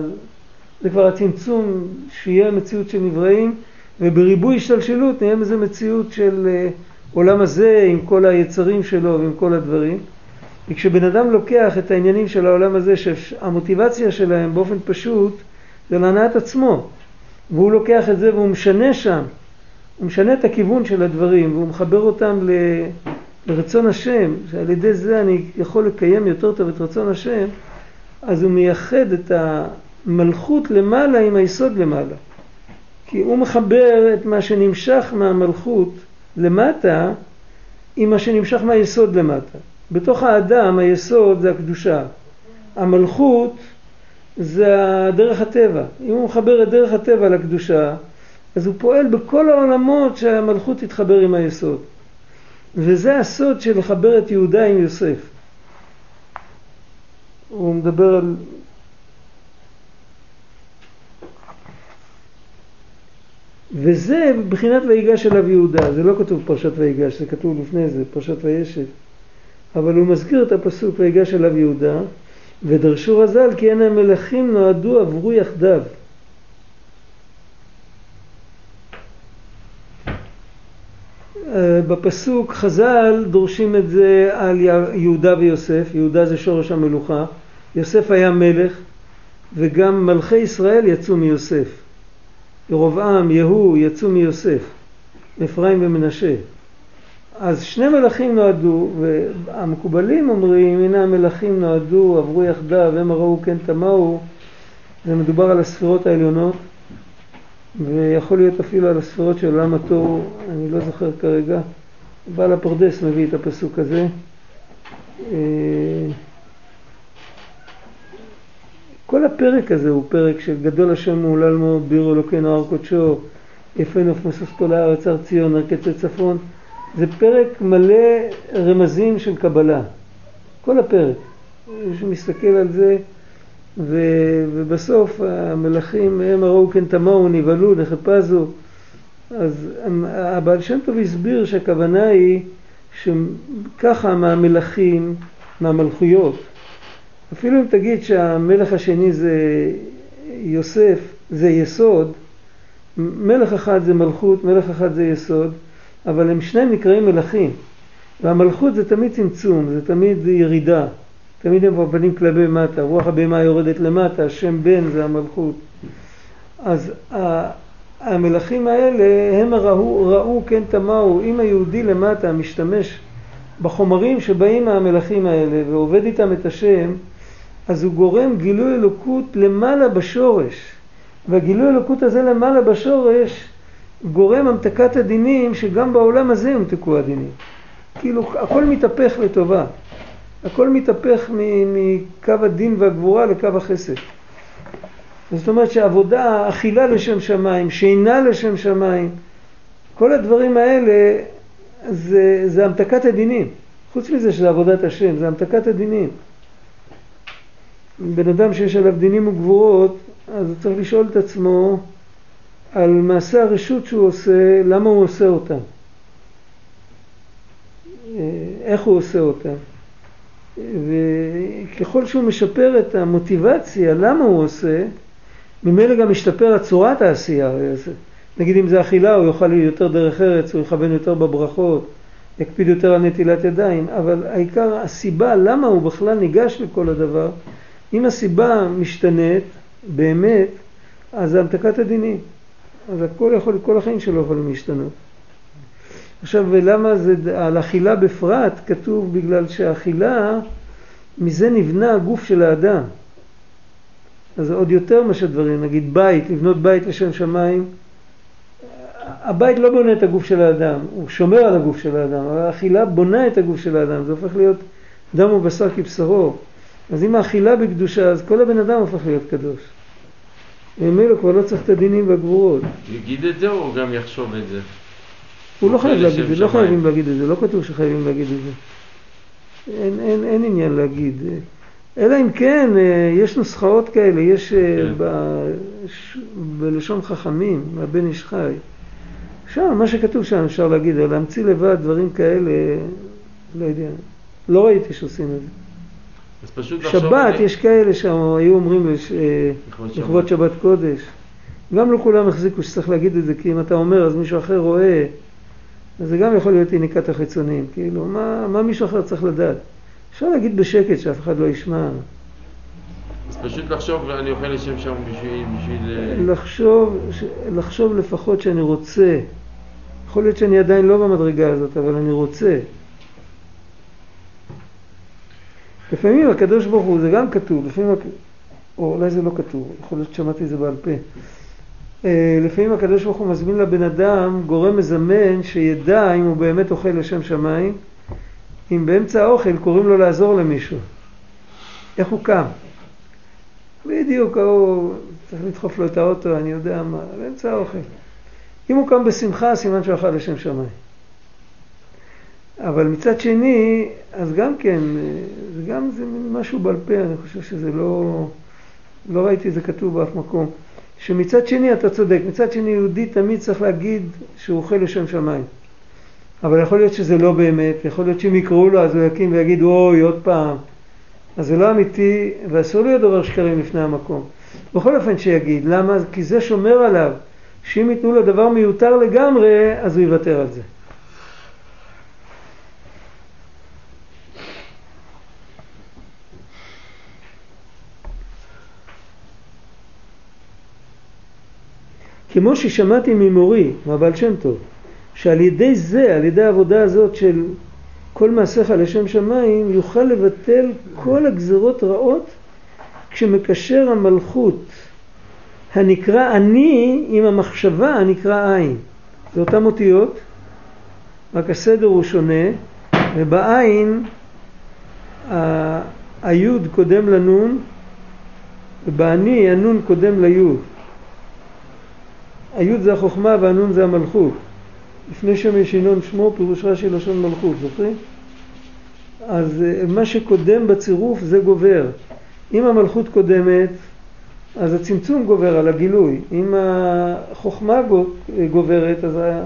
זה כבר הצמצום שיהיה מציאות של נבראים ובריבוי השתלשלות נהיה מזה מציאות של uh, עולם הזה עם כל היצרים שלו ועם כל הדברים וכשבן אדם לוקח את העניינים של העולם הזה שהמוטיבציה שלהם באופן פשוט זה להנעת עצמו והוא לוקח את זה והוא משנה שם הוא משנה את הכיוון של הדברים והוא מחבר אותם ל... לרצון השם, שעל ידי זה אני יכול לקיים יותר טוב את רצון השם, אז הוא מייחד את המלכות למעלה עם היסוד למעלה. כי הוא מחבר את מה שנמשך מהמלכות למטה עם מה שנמשך מהיסוד למטה. בתוך האדם היסוד זה הקדושה. המלכות זה דרך הטבע. אם הוא מחבר את דרך הטבע לקדושה, אז הוא פועל בכל העולמות שהמלכות תתחבר עם היסוד. וזה הסוד של לחבר את יהודה עם יוסף. הוא מדבר על... וזה בחינת ויגש אליו יהודה, זה לא כתוב פרשת ויגש, זה כתוב לפני זה, פרשת וישת. אבל הוא מזכיר את הפסוק ויגש אליו יהודה, ודרשו רז"ל כי אין המלכים נועדו עברו יחדיו. בפסוק חז"ל דורשים את זה על יהודה ויוסף, יהודה זה שורש המלוכה, יוסף היה מלך וגם מלכי ישראל יצאו מיוסף. ירבעם, יהוא יצאו מיוסף, אפרים ומנשה. אז שני מלכים נועדו, והמקובלים אומרים, הנה המלכים נועדו, עברו יחדיו, הם ראו כן תמהו, זה מדובר על הספירות העליונות, ויכול להיות אפילו על הספרות של עולם התוהו, אני לא זוכר כרגע. בעל הפרדס מביא את הפסוק הזה. אה, כל הפרק הזה הוא פרק של גדול השם מעולל מאוד, ביר אלוקינו הר קודשו, יפה נוף משוש כל הארץ, הר ציון, הר קצה צפון. זה פרק מלא רמזים של קבלה. כל הפרק. מי שמסתכל על זה, ו, ובסוף המלכים הם הראו כן תמהו, נבהלו, נחפזו. אז הבעל שם טוב הסביר שהכוונה היא שככה מהמלכים, מהמלכויות, אפילו אם תגיד שהמלך השני זה יוסף, זה יסוד, מלך אחד זה מלכות, מלך אחד זה יסוד, אבל הם שניהם נקראים מלכים. והמלכות זה תמיד צמצום, זה תמיד ירידה. תמיד הם פנים כלפי מטה, רוח הבהמה יורדת למטה, השם בן זה המלכות. אז המלכים האלה, הם ראו, ראו כן תמהו, אם היהודי למטה משתמש בחומרים שבאים מהמלכים האלה ועובד איתם את השם, אז הוא גורם גילוי אלוקות למעלה בשורש. והגילוי אלוקות הזה למעלה בשורש גורם המתקת הדינים שגם בעולם הזה ימתקו הדינים. כאילו הכל מתהפך לטובה. הכל מתהפך מקו הדין והגבורה לקו החסד. זאת אומרת שעבודה, אכילה לשם שמיים, שינה לשם שמיים, כל הדברים האלה זה, זה המתקת הדינים. חוץ מזה שזה עבודת השם, זה המתקת הדינים. בן אדם שיש עליו דינים וגבורות, אז הוא צריך לשאול את עצמו על מעשה הרשות שהוא עושה, למה הוא עושה אותם. איך הוא עושה אותם. וככל שהוא משפר את המוטיבציה, למה הוא עושה, ממילא גם משתפר הצורת העשייה. נגיד אם זה אכילה, הוא יאכל יותר דרך ארץ, הוא יכוון יותר בברכות, יקפיד יותר על נטילת ידיים, אבל העיקר, הסיבה למה הוא בכלל ניגש לכל הדבר, אם הסיבה משתנית, באמת, אז זה המתקת הדינים. אז הכל יכול, כל החיים שלו יכולים להשתנות. עכשיו, ולמה זה, על אכילה בפרט כתוב בגלל שהאכילה, מזה נבנה הגוף של האדם. אז עוד יותר מאשר דברים, נגיד בית, לבנות בית לשם שמיים, הבית לא בונה את הגוף של האדם, הוא שומר על הגוף של האדם, אבל האכילה בונה את הגוף של האדם, זה הופך להיות דם ובשר כבשרו. אז אם האכילה בקדושה, אז כל הבן אדם הופך להיות קדוש. ממילא כבר לא צריך את הדינים והגבורות. יגיד את זה או גם יחשוב את זה? הוא לא חייב להגיד את זה, לא חייבים להגיד את זה, לא כתוב שחייבים להגיד את זה. אין, אין, אין עניין להגיד. אלא אם כן, אה, יש נוסחאות כאלה, יש אה, כן. ב, ש, בלשון חכמים, מהבן איש חי. שם, מה שכתוב שם אפשר להגיד, אבל להמציא לבד דברים כאלה, לא יודע, לא ראיתי שעושים את זה. אז פשוט שבת, יש כאלה שהיו אומרים אה, לכבוד שבת קודש. גם לא כולם החזיקו שצריך להגיד את זה, כי אם אתה אומר אז מישהו אחר רואה, אז זה גם יכול להיות איניקת החיצונים. כאילו, מה, מה מישהו אחר צריך לדעת? אפשר להגיד בשקט שאף אחד לא ישמע. אז פשוט לחשוב, אני אוכל לשם שם בשביל... בשביל... אה, לחשוב, לחשוב לפחות שאני רוצה. יכול להיות שאני עדיין לא במדרגה הזאת, אבל אני רוצה. לפעמים הקדוש ברוך הוא, זה גם כתוב, לפעמים, או אולי זה לא כתוב, יכול להיות ששמעתי את זה בעל פה. אה, לפעמים הקדוש ברוך הוא מזמין לבן אדם גורם מזמן שידע אם הוא באמת אוכל לשם שמיים, אם באמצע האוכל קוראים לו לעזור למישהו. איך הוא קם? בדיוק, הוא צריך לדחוף לו את האוטו, אני יודע מה, באמצע האוכל. אם הוא קם בשמחה, סימן שהוא אכל לשם שמיים. אבל מצד שני, אז גם כן, זה גם זה משהו בעל פה, אני חושב שזה לא, לא ראיתי זה כתוב באף מקום. שמצד שני אתה צודק, מצד שני יהודי תמיד צריך להגיד שהוא אוכל לשם שמיים. אבל יכול להיות שזה לא באמת, יכול להיות שאם יקראו לו אז הוא יקים ויגיד אוי עוד פעם. אז זה לא אמיתי ואסור להיות דבר שקרים לפני המקום. בכל אופן שיגיד, למה? כי זה שומר עליו, שאם ייתנו לו דבר מיותר לגמרי אז הוא יוותר על זה. כמו ששמעתי ממורי, מהבעל שם טוב, שעל ידי זה, על ידי העבודה הזאת של כל מעשיך לשם שמיים, יוכל לבטל כל הגזרות רעות כשמקשר המלכות הנקרא אני עם המחשבה הנקרא עין. זה אותם אותיות, רק הסדר הוא שונה, ובעין היוד קודם לנון, ובאני הנון קודם ליוד. היוד זה החוכמה והנון זה המלכות. לפני שם יש ינון שמו, פירוש רש"י לשון מלכות, זוכרים? אז אה, מה שקודם בצירוף זה גובר. אם המלכות קודמת, אז הצמצום גובר על הגילוי. אם החוכמה גו- גוברת, אז, ה-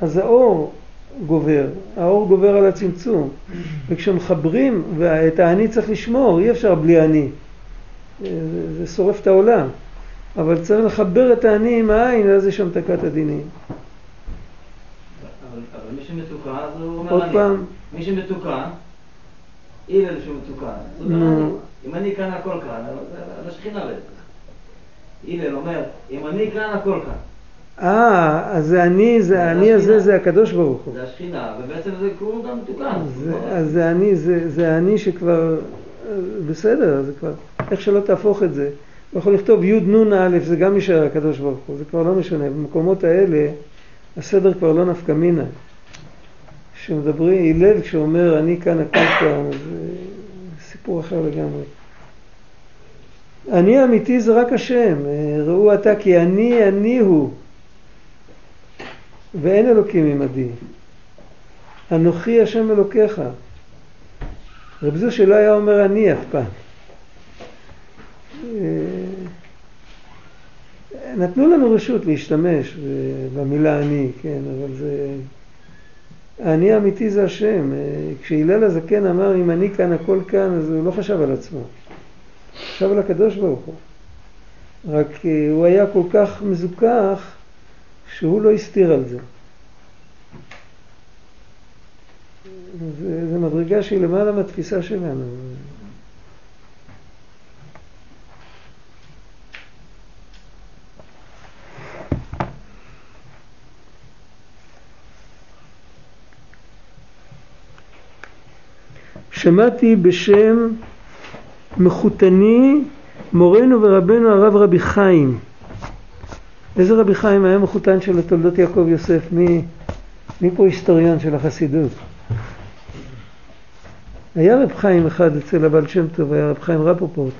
אז האור גובר. האור גובר על הצמצום. וכשמחברים, ואת האני צריך לשמור, אי אפשר בלי אני. זה, זה שורף את העולם. אבל צריך לחבר את האני עם העין, ואז יש המתקת הדינים. אבל אבל מי שמתוקן, אז הוא אומר עוד אני. פעם, מי שמתוקן, הלל שהוא נו. אני. אם אני כאן הכל כאן, אז השכינה בעצם. הלל אומר, אם אני כאן הכל כאן. אה, אז זה אני, זה האני הזה זה הקדוש ברוך הוא. זה השכינה, ובעצם זה הוא גם מתוקן. אז זה אני, זה, זה אני שכבר, אה, בסדר, זה כבר, איך שלא תהפוך את זה. הוא יכול לכתוב י' נ' א', זה גם יישאר הקדוש ברוך הוא, זה כבר לא משנה. במקומות האלה, הסדר כבר לא נפקא מינה. כשמדברים, הלל כשאומר אני כאן הכל כאן, זה סיפור אחר לגמרי. אני האמיתי זה רק השם, אה, ראו אתה כי אני אני הוא, ואין אלוקים עמדי. אנוכי השם אלוקיך. רב זושה לא היה אומר אני אף פעם. אה, נתנו לנו רשות להשתמש במילה אני, כן, אבל זה... האני האמיתי זה השם. אה, כשהלל הזקן אמר אם אני כאן הכל כאן, אז הוא לא חשב על עצמו. חשב על הקדוש ברוך הוא. רק אה, הוא היה כל כך מזוכח שהוא לא הסתיר על זה. זה, מדרגה שהיא למעלה מהתפיסה שלנו. שמעתי בשם מחותני מורנו ורבנו הרב רבי חיים. איזה רבי חיים היה מחותן של תולדות יעקב יוסף? מי, מי פה היסטוריון של החסידות? היה רב חיים אחד אצל הבעל שם טוב, היה רב חיים רפופורט.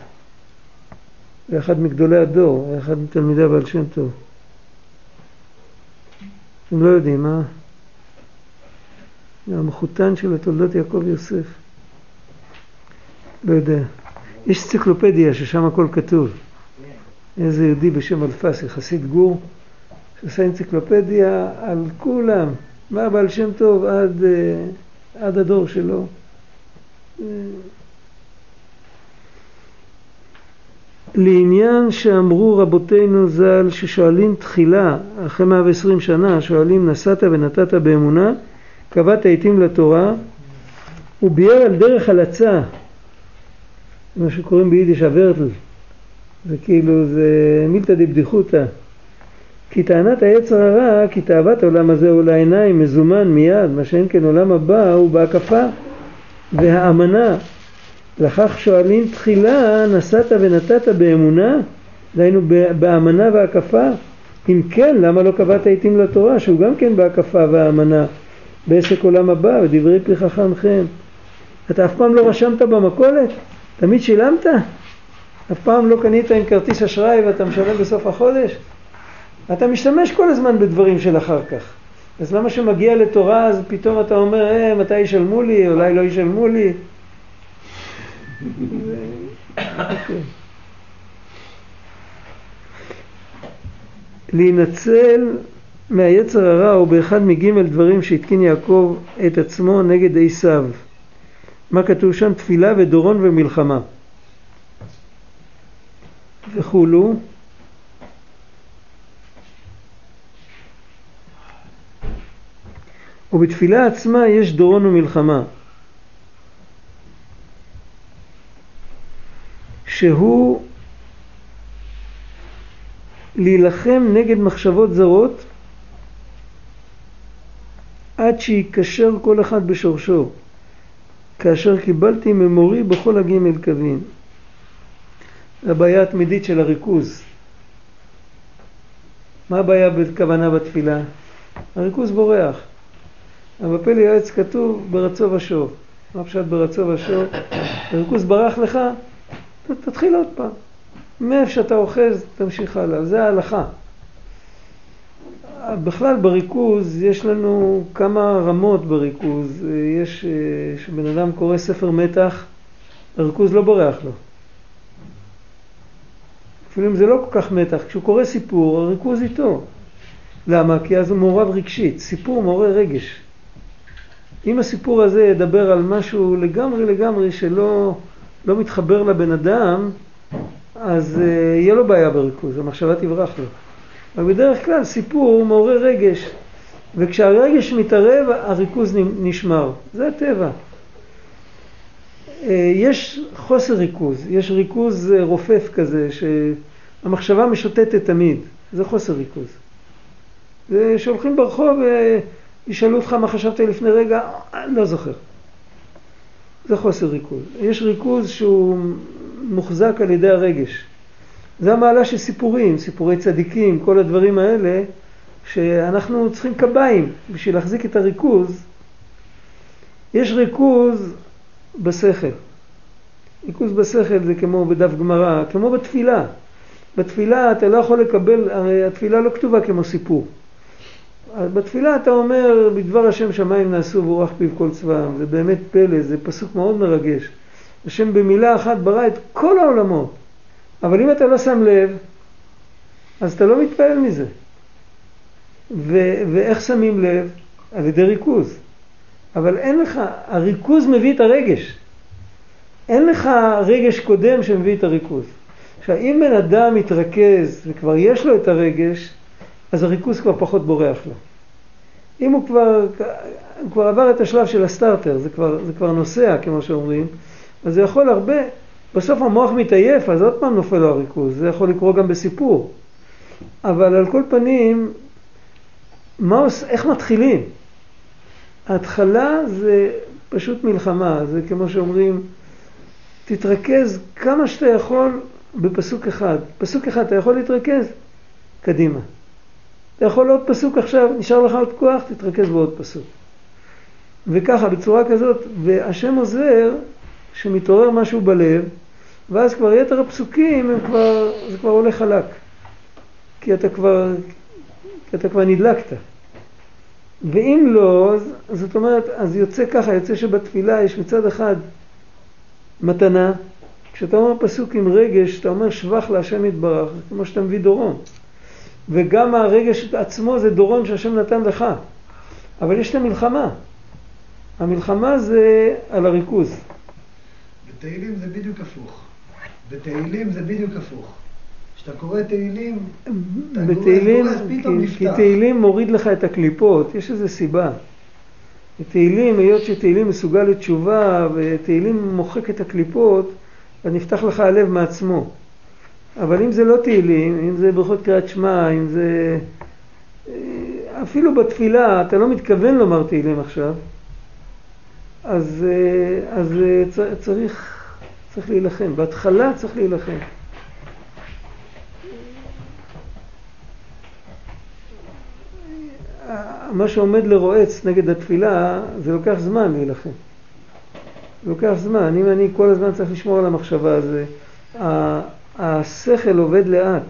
היה אחד מגדולי הדור, היה אחד מתלמידי הבעל שם טוב. אתם לא יודעים, מה? המחותן של תולדות יעקב יוסף. לא יודע. יש אנציקלופדיה ששם הכל כתוב. איזה יהודי בשם אלפסי, חסיד גור, שעשה אנציקלופדיה על כולם, מהבעל שם טוב עד, אה, עד הדור שלו. אה, לעניין שאמרו רבותינו ז"ל ששואלים תחילה, אחרי 120 שנה, שואלים נסעת ונתת באמונה, קבעת עתים לתורה, הוא ביאר על דרך הלצה, מה שקוראים ביידיש הוורטל, זה כאילו, זה מילתא דבדיחותא. כי טענת היצר הרע, כי תאוות העולם הזה הוא לעיניים, מזומן מיד, מה שאין כן עולם הבא הוא בהקפה והאמנה. לכך שואלים תחילה, נסעת ונתת באמונה, דהיינו באמנה והקפה. אם כן, למה לא קבעת עתים לתורה, שהוא גם כן בהקפה והאמנה, בעסק עולם הבא, ודברי פי חכמכם. אתה אף פעם לא רשמת במכולת? תמיד שילמת? אף פעם לא קנית עם כרטיס אשראי ואתה משלם בסוף החודש? אתה משתמש כל הזמן בדברים של אחר כך. אז למה שמגיע לתורה אז פתאום אתה אומר, אה, מתי ישלמו לי, אולי לא ישלמו לי? להינצל מהיצר הרע או באחד מגימל דברים שהתקין יעקב את עצמו נגד עשיו. מה כתוב שם? תפילה ודורון ומלחמה. וכולו. ובתפילה עצמה יש דורון ומלחמה. שהוא להילחם נגד מחשבות זרות עד שיקשר כל אחד בשורשו, כאשר קיבלתי ממורי בכל הגימל קווים. הבעיה התמידית של הריכוז. מה הבעיה בכוונה בתפילה? הריכוז בורח. אבל בפלא יועץ כתוב ברצו ושוב. מה פשט ברצו ושוב? הריכוז ברח לך, תתחיל עוד פעם. מאיפה שאתה אוחז, תמשיך הלאה. זה ההלכה. בכלל בריכוז יש לנו כמה רמות בריכוז. יש, אה, כשבן אדם קורא ספר מתח, הריכוז לא בורח לו. אפילו אם זה לא כל כך מתח, כשהוא קורא סיפור, הריכוז איתו. למה? כי אז הוא מעורב רגשית. סיפור מעורר רגש. אם הסיפור הזה ידבר על משהו לגמרי לגמרי שלא לא מתחבר לבן אדם, אז uh, יהיה לו בעיה בריכוז, המחשבה תברח לו. אבל בדרך כלל סיפור מעורר רגש, וכשהרגש מתערב הריכוז נשמר, זה הטבע. Uh, יש חוסר ריכוז, יש ריכוז uh, רופף כזה, שהמחשבה משוטטת תמיד, זה חוסר ריכוז. זה שהולכים ברחוב וישאלו אותך מה חשבת לפני רגע, לא זוכר. זה חוסר ריכוז. יש ריכוז שהוא מוחזק על ידי הרגש. זה המעלה של סיפורים, סיפורי צדיקים, כל הדברים האלה, שאנחנו צריכים קביים בשביל להחזיק את הריכוז. יש ריכוז בשכל. ריכוז בשכל זה כמו בדף גמרא, כמו בתפילה. בתפילה אתה לא יכול לקבל, הרי התפילה לא כתובה כמו סיפור. בתפילה אתה אומר, בדבר השם שמיים נעשו ורוח פיו כל צבאם, זה באמת פלא, זה פסוק מאוד מרגש. השם במילה אחת ברא את כל העולמות, אבל אם אתה לא שם לב, אז אתה לא מתפעל מזה. ו- ואיך שמים לב? על ידי ריכוז. אבל אין לך, הריכוז מביא את הרגש. אין לך רגש קודם שמביא את הריכוז. עכשיו, אם בן אדם מתרכז וכבר יש לו את הרגש, אז הריכוז כבר פחות בורח לו. אם הוא כבר, הוא כבר עבר את השלב של הסטארטר, זה כבר, זה כבר נוסע, כמו שאומרים, אז זה יכול הרבה, בסוף המוח מתעייף, אז עוד פעם נופל לו הריכוז, זה יכול לקרות גם בסיפור. אבל על כל פנים, מה עוש, איך מתחילים? ההתחלה זה פשוט מלחמה, זה כמו שאומרים, תתרכז כמה שאתה יכול בפסוק אחד. פסוק אחד אתה יכול להתרכז, קדימה. אתה יכול עוד פסוק עכשיו, נשאר לך עוד כוח, תתרכז בעוד פסוק. וככה, בצורה כזאת, והשם עוזר שמתעורר משהו בלב, ואז כבר יתר הפסוקים, הם כבר, זה כבר הולך חלק. כי אתה כבר, כי אתה כבר נדלקת. ואם לא, אז, זאת אומרת, אז יוצא ככה, יוצא שבתפילה יש מצד אחד מתנה, כשאתה אומר פסוק עם רגש, אתה אומר שבח להשם יתברך, כמו שאתה מביא דורון. וגם הרגש עצמו זה דורון שהשם נתן לך. אבל יש את המלחמה. המלחמה זה על הריכוז. בתהילים זה בדיוק הפוך. בתהילים זה בדיוק הפוך. כשאתה קורא תהילים, אתה בתהילים, קורא, אז פתאום כי, נפתח. כי תהילים מוריד לך את הקליפות, יש איזו סיבה. תהילים, היות שתהילים מסוגל לתשובה ותהילים מוחק את הקליפות, אז נפתח לך הלב מעצמו. אבל אם זה לא תהילים, אם זה ברכות קריאת שמע, אם זה... אפילו בתפילה, אתה לא מתכוון לומר תהילים עכשיו, אז, אז צריך, צריך להילחם. בהתחלה צריך להילחם. מה שעומד לרועץ נגד התפילה, זה לוקח זמן להילחם. לוקח זמן. אם אני כל הזמן צריך לשמור על המחשבה הזו, השכל עובד לאט.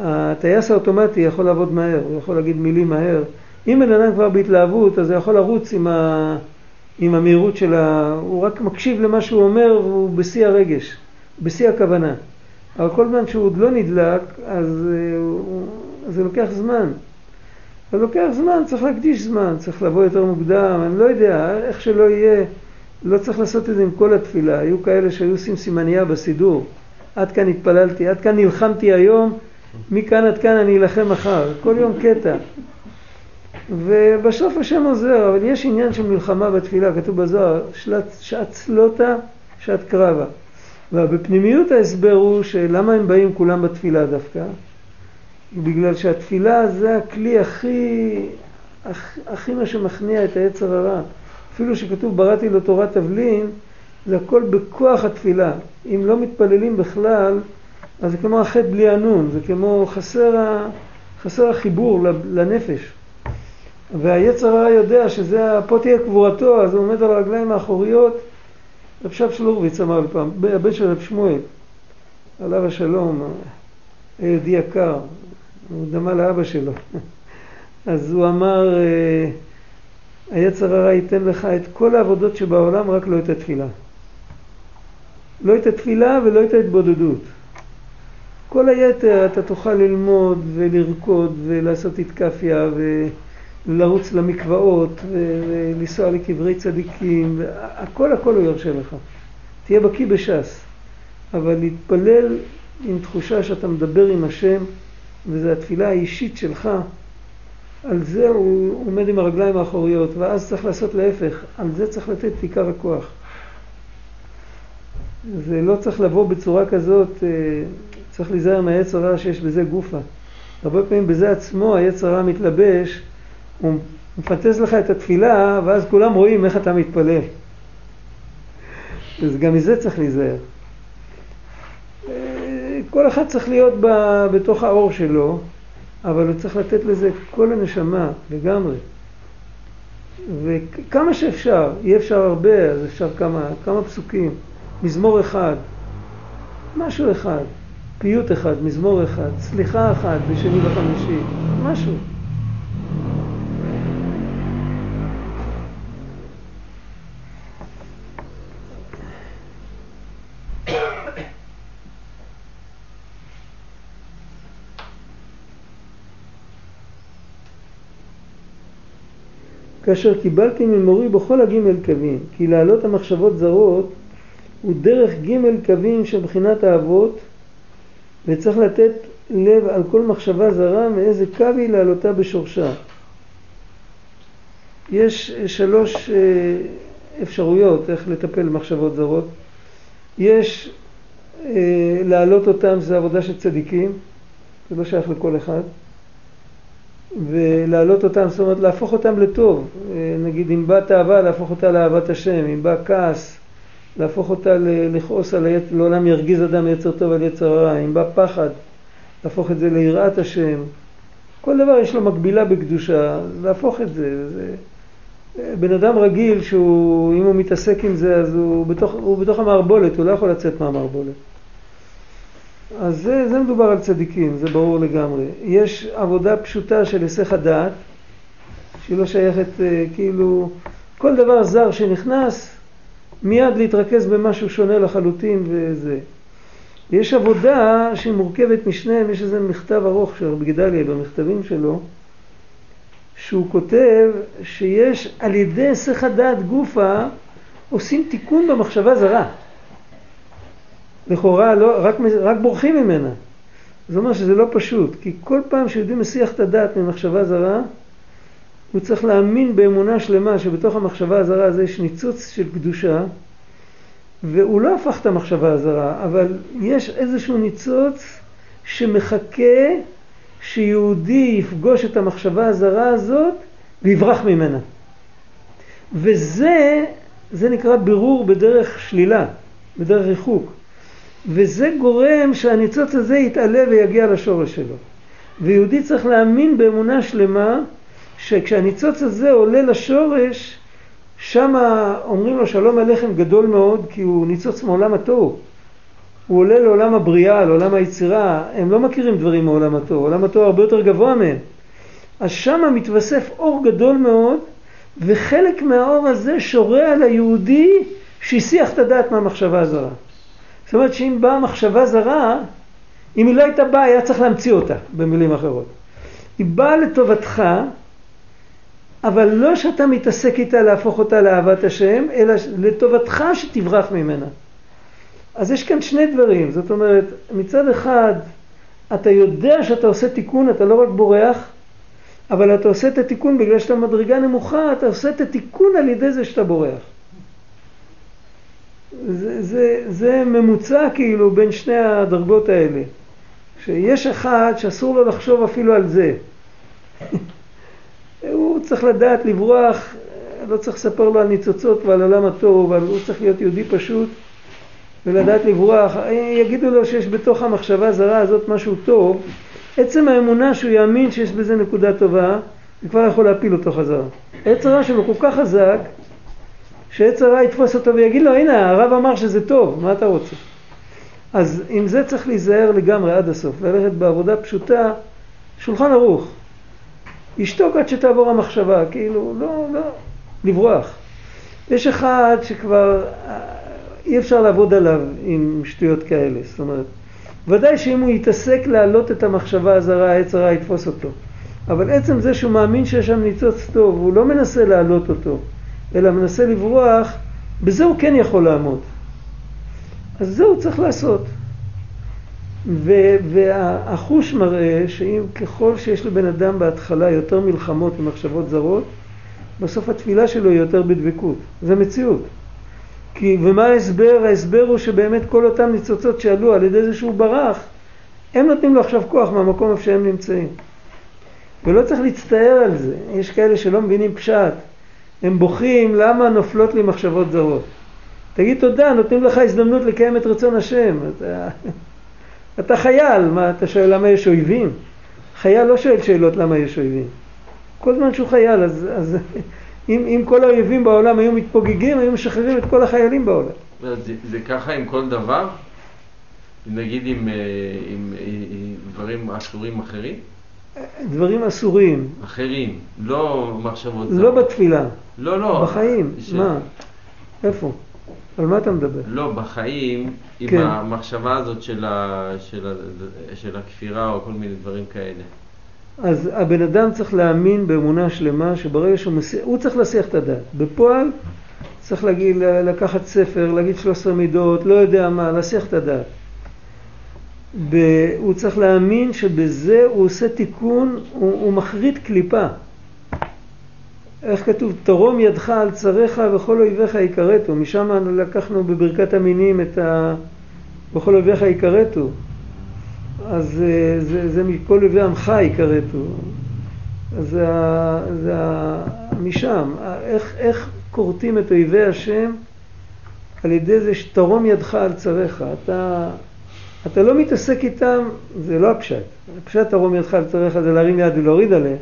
הטייס האוטומטי יכול לעבוד מהר, הוא יכול להגיד מילים מהר. אם בן אדם כבר בהתלהבות, אז הוא יכול לרוץ עם, ה... עם המהירות של ה... הוא רק מקשיב למה שהוא אומר והוא בשיא הרגש, בשיא הכוונה. אבל כל זמן שהוא עוד לא נדלק, אז, אז זה לוקח זמן. זה לוקח זמן, צריך להקדיש זמן, צריך לבוא יותר מוקדם, אני לא יודע, איך שלא יהיה, לא צריך לעשות את זה עם כל התפילה. היו כאלה שהיו עושים סימניה בסידור. עד כאן התפללתי, עד כאן נלחמתי היום, מכאן עד כאן אני אלחם מחר. כל יום קטע. ובסוף השם עוזר, אבל יש עניין של מלחמה בתפילה, כתוב בזוהר, שעת, צלוטה, שעת קרבה. ובפנימיות ההסבר הוא שלמה הם באים כולם בתפילה דווקא? בגלל שהתפילה זה הכלי הכי, הכי, הכי מה שמכניע את היצר הרע. אפילו שכתוב בראתי לו תורת תבלין, זה הכל בכוח התפילה. אם לא מתפללים בכלל, אז זה כמו החטא בלי הנון, זה כמו חסר, ה... חסר החיבור לנפש. והיצר הרע יודע שזה, פה תהיה קבורתו, אז הוא עומד על הרגליים האחוריות. רב שב שלורוביץ אמר פעם, הבן של רב שמואל, עליו השלום, יהודי יקר, הוא דמה לאבא שלו. אז הוא אמר, אה, היצר הרע ייתן לך את כל העבודות שבעולם, רק לא את התפילה. לא את התפילה ולא את ההתבודדות. כל היתר אתה תוכל ללמוד ולרקוד ולעשות איתקפיה ולרוץ למקוואות ולנסוע לקברי צדיקים, הכל הכל הוא ירשה לך. תהיה בקיא בש"ס, אבל להתפלל עם תחושה שאתה מדבר עם השם וזו התפילה האישית שלך, על זה הוא עומד עם הרגליים האחוריות, ואז צריך לעשות להפך, על זה צריך לתת עיקר הכוח. זה לא צריך לבוא בצורה כזאת, אה, צריך להיזהר מהיצר הרע שיש בזה גופה. הרבה פעמים בזה עצמו היצר הרע מתלבש, הוא מפנטז לך את התפילה, ואז כולם רואים איך אתה מתפלל. אז גם מזה צריך להיזהר. אה, כל אחד צריך להיות ב, בתוך האור שלו, אבל הוא צריך לתת לזה כל הנשמה לגמרי. וכמה שאפשר, אי אפשר הרבה, אז אפשר כמה, כמה פסוקים, מזמור אחד, משהו אחד, פיוט אחד, מזמור אחד, סליחה אחת בשני וחמישי, משהו. כאשר קיבלתי ממורי בכל הגימל קווים, כי להעלות המחשבות זרות הוא דרך גימל קווים של בחינת האבות, וצריך לתת לב על כל מחשבה זרה מאיזה קו היא להעלותה בשורשה. יש שלוש אה, אפשרויות איך לטפל במחשבות זרות. יש אה, להעלות אותם, זה עבודה של צדיקים, זה לא שייך לכל אחד. ולהעלות אותם, זאת אומרת להפוך אותם לטוב. אה, נגיד אם בא תאווה, להפוך אותה לאהבת השם, אם בא כעס, להפוך אותה לכעוס על היצר, לעולם ירגיז אדם יצר טוב על יצר רע, אם בא פחד, להפוך את זה ליראת השם. כל דבר יש לו מקבילה בקדושה, להפוך את זה. זה בן אדם רגיל שהוא, אם הוא מתעסק עם זה, אז הוא בתוך, הוא בתוך המערבולת, הוא לא יכול לצאת מהמערבולת. אז זה, זה מדובר על צדיקים, זה ברור לגמרי. יש עבודה פשוטה של היסח הדעת, שהיא לא שייכת, אה, כאילו, כל דבר זר שנכנס, מיד להתרכז במשהו שונה לחלוטין וזה. יש עבודה שהיא מורכבת משניהם, יש איזה מכתב ארוך של רבי גדליה במכתבים שלו, שהוא כותב שיש על ידי היסח הדעת גופה עושים תיקון במחשבה זרה. לכאורה לא, רק, רק בורחים ממנה. זה אומר שזה לא פשוט, כי כל פעם שיהודי מסיח את הדעת ממחשבה זרה, הוא צריך להאמין באמונה שלמה שבתוך המחשבה הזרה הזו יש ניצוץ של קדושה, והוא לא הפך את המחשבה הזרה, אבל יש איזשהו ניצוץ שמחכה שיהודי יפגוש את המחשבה הזרה הזאת ויברח ממנה. וזה, זה נקרא בירור בדרך שלילה, בדרך ריחוק. וזה גורם שהניצוץ הזה יתעלה ויגיע לשורש שלו. ויהודי צריך להאמין באמונה שלמה שכשהניצוץ הזה עולה לשורש, שם אומרים לו שלום עליכם גדול מאוד כי הוא ניצוץ מעולם התוהו. הוא עולה לעולם הבריאה, לעולם היצירה, הם לא מכירים דברים מעולם התוהו, עולם התוהו הרבה יותר גבוה מהם. אז שם מתווסף אור גדול מאוד, וחלק מהאור הזה שורה על היהודי שהסיח את הדעת מהמחשבה הזרה. זאת אומרת שאם באה מחשבה זרה, אם היא לא הייתה באה, היה צריך להמציא אותה, במילים אחרות. היא באה לטובתך, אבל לא שאתה מתעסק איתה להפוך אותה לאהבת השם, אלא לטובתך שתברח ממנה. אז יש כאן שני דברים, זאת אומרת, מצד אחד, אתה יודע שאתה עושה תיקון, אתה לא רק בורח, אבל אתה עושה את התיקון בגלל שאתה מדרגה נמוכה, אתה עושה את התיקון על ידי זה שאתה בורח. זה, זה, זה ממוצע כאילו בין שני הדרגות האלה. שיש אחד שאסור לו לחשוב אפילו על זה. הוא צריך לדעת לברוח, לא צריך לספר לו על ניצוצות ועל עולם הטוב, אבל הוא צריך להיות יהודי פשוט ולדעת לברוח. יגידו לו שיש בתוך המחשבה הזרה הזאת משהו טוב, עצם האמונה שהוא יאמין שיש בזה נקודה טובה, זה כבר יכול להפיל אותו חזרה. עץ הרע שלו כל כך חזק, שעץ הרע יתפוס אותו ויגיד לו, הנה, הרב אמר שזה טוב, מה אתה רוצה? אז עם זה צריך להיזהר לגמרי עד הסוף, ללכת בעבודה פשוטה, שולחן ערוך. ישתוק עד שתעבור המחשבה, כאילו, לא, לא, לברוח. יש אחד שכבר אה, אי אפשר לעבוד עליו עם שטויות כאלה, זאת אומרת, ודאי שאם הוא יתעסק להעלות את המחשבה הזרה, העץ הרע יתפוס אותו. אבל עצם זה שהוא מאמין שיש שם ניצוץ טוב, הוא לא מנסה להעלות אותו, אלא מנסה לברוח, בזה הוא כן יכול לעמוד. אז זה הוא צריך לעשות. והחוש מראה שאם ככל שיש לבן אדם בהתחלה יותר מלחמות ומחשבות זרות, בסוף התפילה שלו היא יותר בדבקות. זה מציאות. כי, ומה ההסבר? ההסבר הוא שבאמת כל אותם ניצוצות שעלו על ידי זה שהוא ברח, הם נותנים לו עכשיו כוח מהמקום איפה שהם נמצאים. ולא צריך להצטער על זה. יש כאלה שלא מבינים פשט. הם בוכים למה נופלות לי מחשבות זרות. תגיד תודה, נותנים לך הזדמנות לקיים את רצון השם. אתה, אתה חייל, מה אתה שואל למה יש אויבים? חייל לא שואל שאלות למה יש אויבים. כל זמן שהוא חייל, אז, אז אם, אם כל האויבים בעולם היו מתפוגגים, היו משחררים את כל החיילים בעולם. זה, זה ככה עם כל דבר? נגיד עם, אה, עם, עם, עם דברים אסורים אחרים? דברים אסורים. אחרים, לא מחשבות לא בתפילה. לא, לא. בחיים. ש... מה? איפה? על מה אתה מדבר? לא, בחיים, עם כן. המחשבה הזאת של, ה, של, ה, של הכפירה או כל מיני דברים כאלה. אז הבן אדם צריך להאמין באמונה שלמה שברגע שהוא מסיח, הוא צריך להסיח את הדעת. בפועל צריך להגיד, לקחת ספר, להגיד 13 מידות, לא יודע מה, להסיח את הדעת. ב, הוא צריך להאמין שבזה הוא עושה תיקון, הוא, הוא מחריט קליפה. איך כתוב? תרום ידך על צריך וכל אויביך יכרתו. משם לקחנו בברכת המינים את ה... וכל אויביך יכרתו. אז זה, זה, זה מכל אויבי עמך יכרתו. אז זה, זה משם. איך, איך כורתים את אויבי השם? על ידי זה שתרום ידך על צריך. אתה, אתה לא מתעסק איתם, זה לא הפשט. הפשט תרום ידך על צריך זה להרים יד ולהוריד עליה.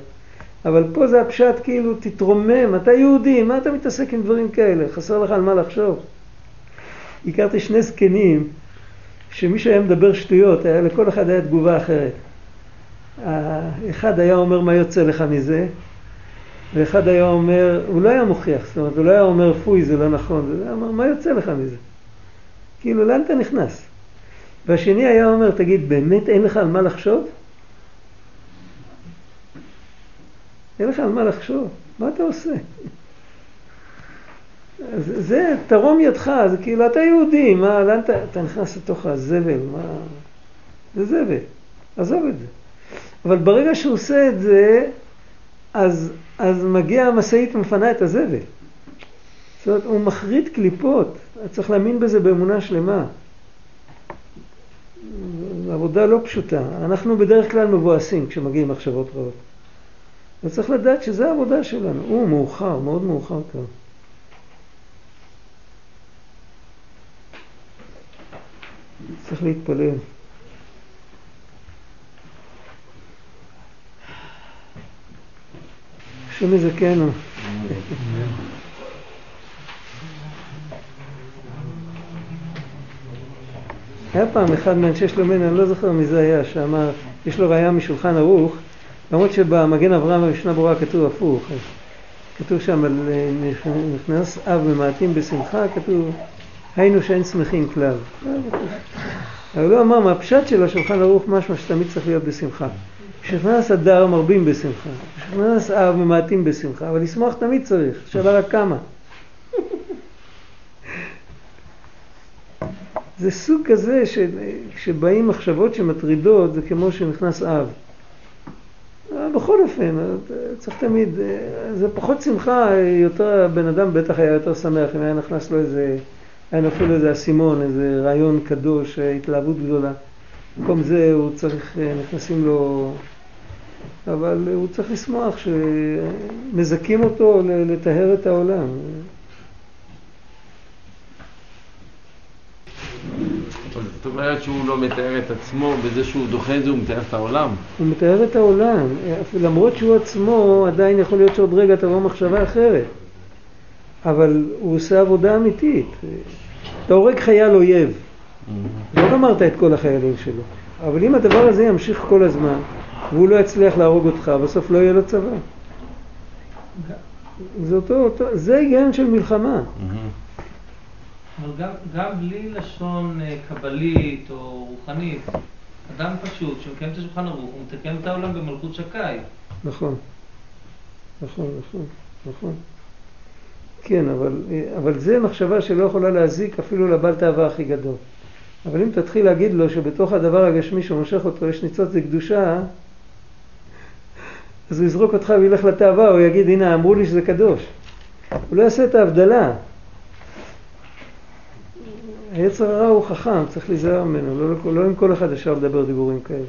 אבל פה זה הפשט כאילו תתרומם, אתה יהודי, מה אתה מתעסק עם דברים כאלה? חסר לך על מה לחשוב. הכרתי שני זקנים שמי שהיה מדבר שטויות, היה לכל אחד היה תגובה אחרת. אחד היה אומר מה יוצא לך מזה, ואחד היה אומר, הוא לא היה מוכיח, זאת אומרת, הוא לא היה אומר פוי זה לא נכון, הוא היה אומר מה יוצא לך מזה? כאילו לאן אתה נכנס? והשני היה אומר, תגיד, באמת אין לך על מה לחשוב? אין לך על מה לחשוב, מה אתה עושה? זה, זה תרום ידך, זה כאילו אתה יהודי, מה, לאן אתה, אתה נכנס לתוך הזבל, מה, זה זבל, עזוב את זה. אבל ברגע שהוא עושה את זה, אז, אז מגיע המשאית ומפנה את הזבל. זאת אומרת, הוא מחריט קליפות, צריך להאמין בזה באמונה שלמה. עבודה לא פשוטה. אנחנו בדרך כלל מבואסים כשמגיעים מחשבות רעות. אז צריך לדעת שזו העבודה שלנו. הוא מאוחר, מאוד מאוחר כבר. צריך להתפלל. השם יזכנו. היה פעם אחד מאנשי שלומנו, אני לא זוכר מי זה היה, שאמר, יש לו ראייה משולחן ערוך, למרות שבמגן אברהם במשנה ברורה כתוב הפוך. כתוב שם על נכנס אב ממעטים בשמחה, כתוב היינו שאין שמחים כלל. אבל הוא אמר מהפשט של השולחן ערוך משמע שתמיד צריך להיות בשמחה. כשנכנס אדר מרבים בשמחה, כשנכנס אב ממעטים בשמחה, אבל לשמוח תמיד צריך, שאלה רק כמה. זה סוג כזה שבאים מחשבות שמטרידות, זה כמו שנכנס אב. בכל אופן, צריך תמיד, זה פחות שמחה, יותר, הבן אדם בטח היה יותר שמח אם היה נכנס לו איזה, היה נופל איזה אסימון, איזה רעיון קדוש, התלהבות גדולה. במקום זה הוא צריך, נכנסים לו, אבל הוא צריך לשמוח שמזכים אותו לטהר את העולם. אבל זה אומרת שהוא לא מתאר את עצמו בזה שהוא דוחה את זה, הוא מתאר את העולם. הוא מתאר את העולם, למרות שהוא עצמו, עדיין יכול להיות שעוד רגע תבוא מחשבה אחרת. אבל הוא עושה עבודה אמיתית. אתה הורג חייל אויב, לא גמרת את כל החיילים שלו. אבל אם הדבר הזה ימשיך כל הזמן, והוא לא יצליח להרוג אותך, בסוף לא יהיה לו צבא. זה אותו, אותו, זה ההיגיון של מלחמה. אבל גם, גם בלי לשון אה, קבלית או רוחנית, אדם פשוט שמקיים את השולחן ערוך, הוא מתקן את העולם במלכות שקאי. נכון, נכון, נכון, נכון. כן, אבל, אבל זה מחשבה שלא יכולה להזיק אפילו לבעל תאווה הכי גדול. אבל אם תתחיל להגיד לו שבתוך הדבר הגשמי שמושך אותו יש ניצוץ לקדושה, אז הוא יזרוק אותך וילך לתאווה, הוא יגיד, הנה, אמרו לי שזה קדוש. הוא לא יעשה את ההבדלה. היצר הרע הוא חכם, צריך להיזהר ממנו, לא, לא, לא עם כל אחד אפשר לדבר דיבורים כאלה.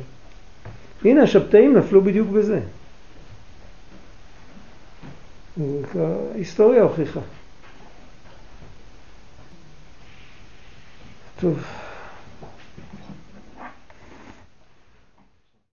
הנה, השבתאים נפלו בדיוק בזה. ההיסטוריה הוכיחה. טוב.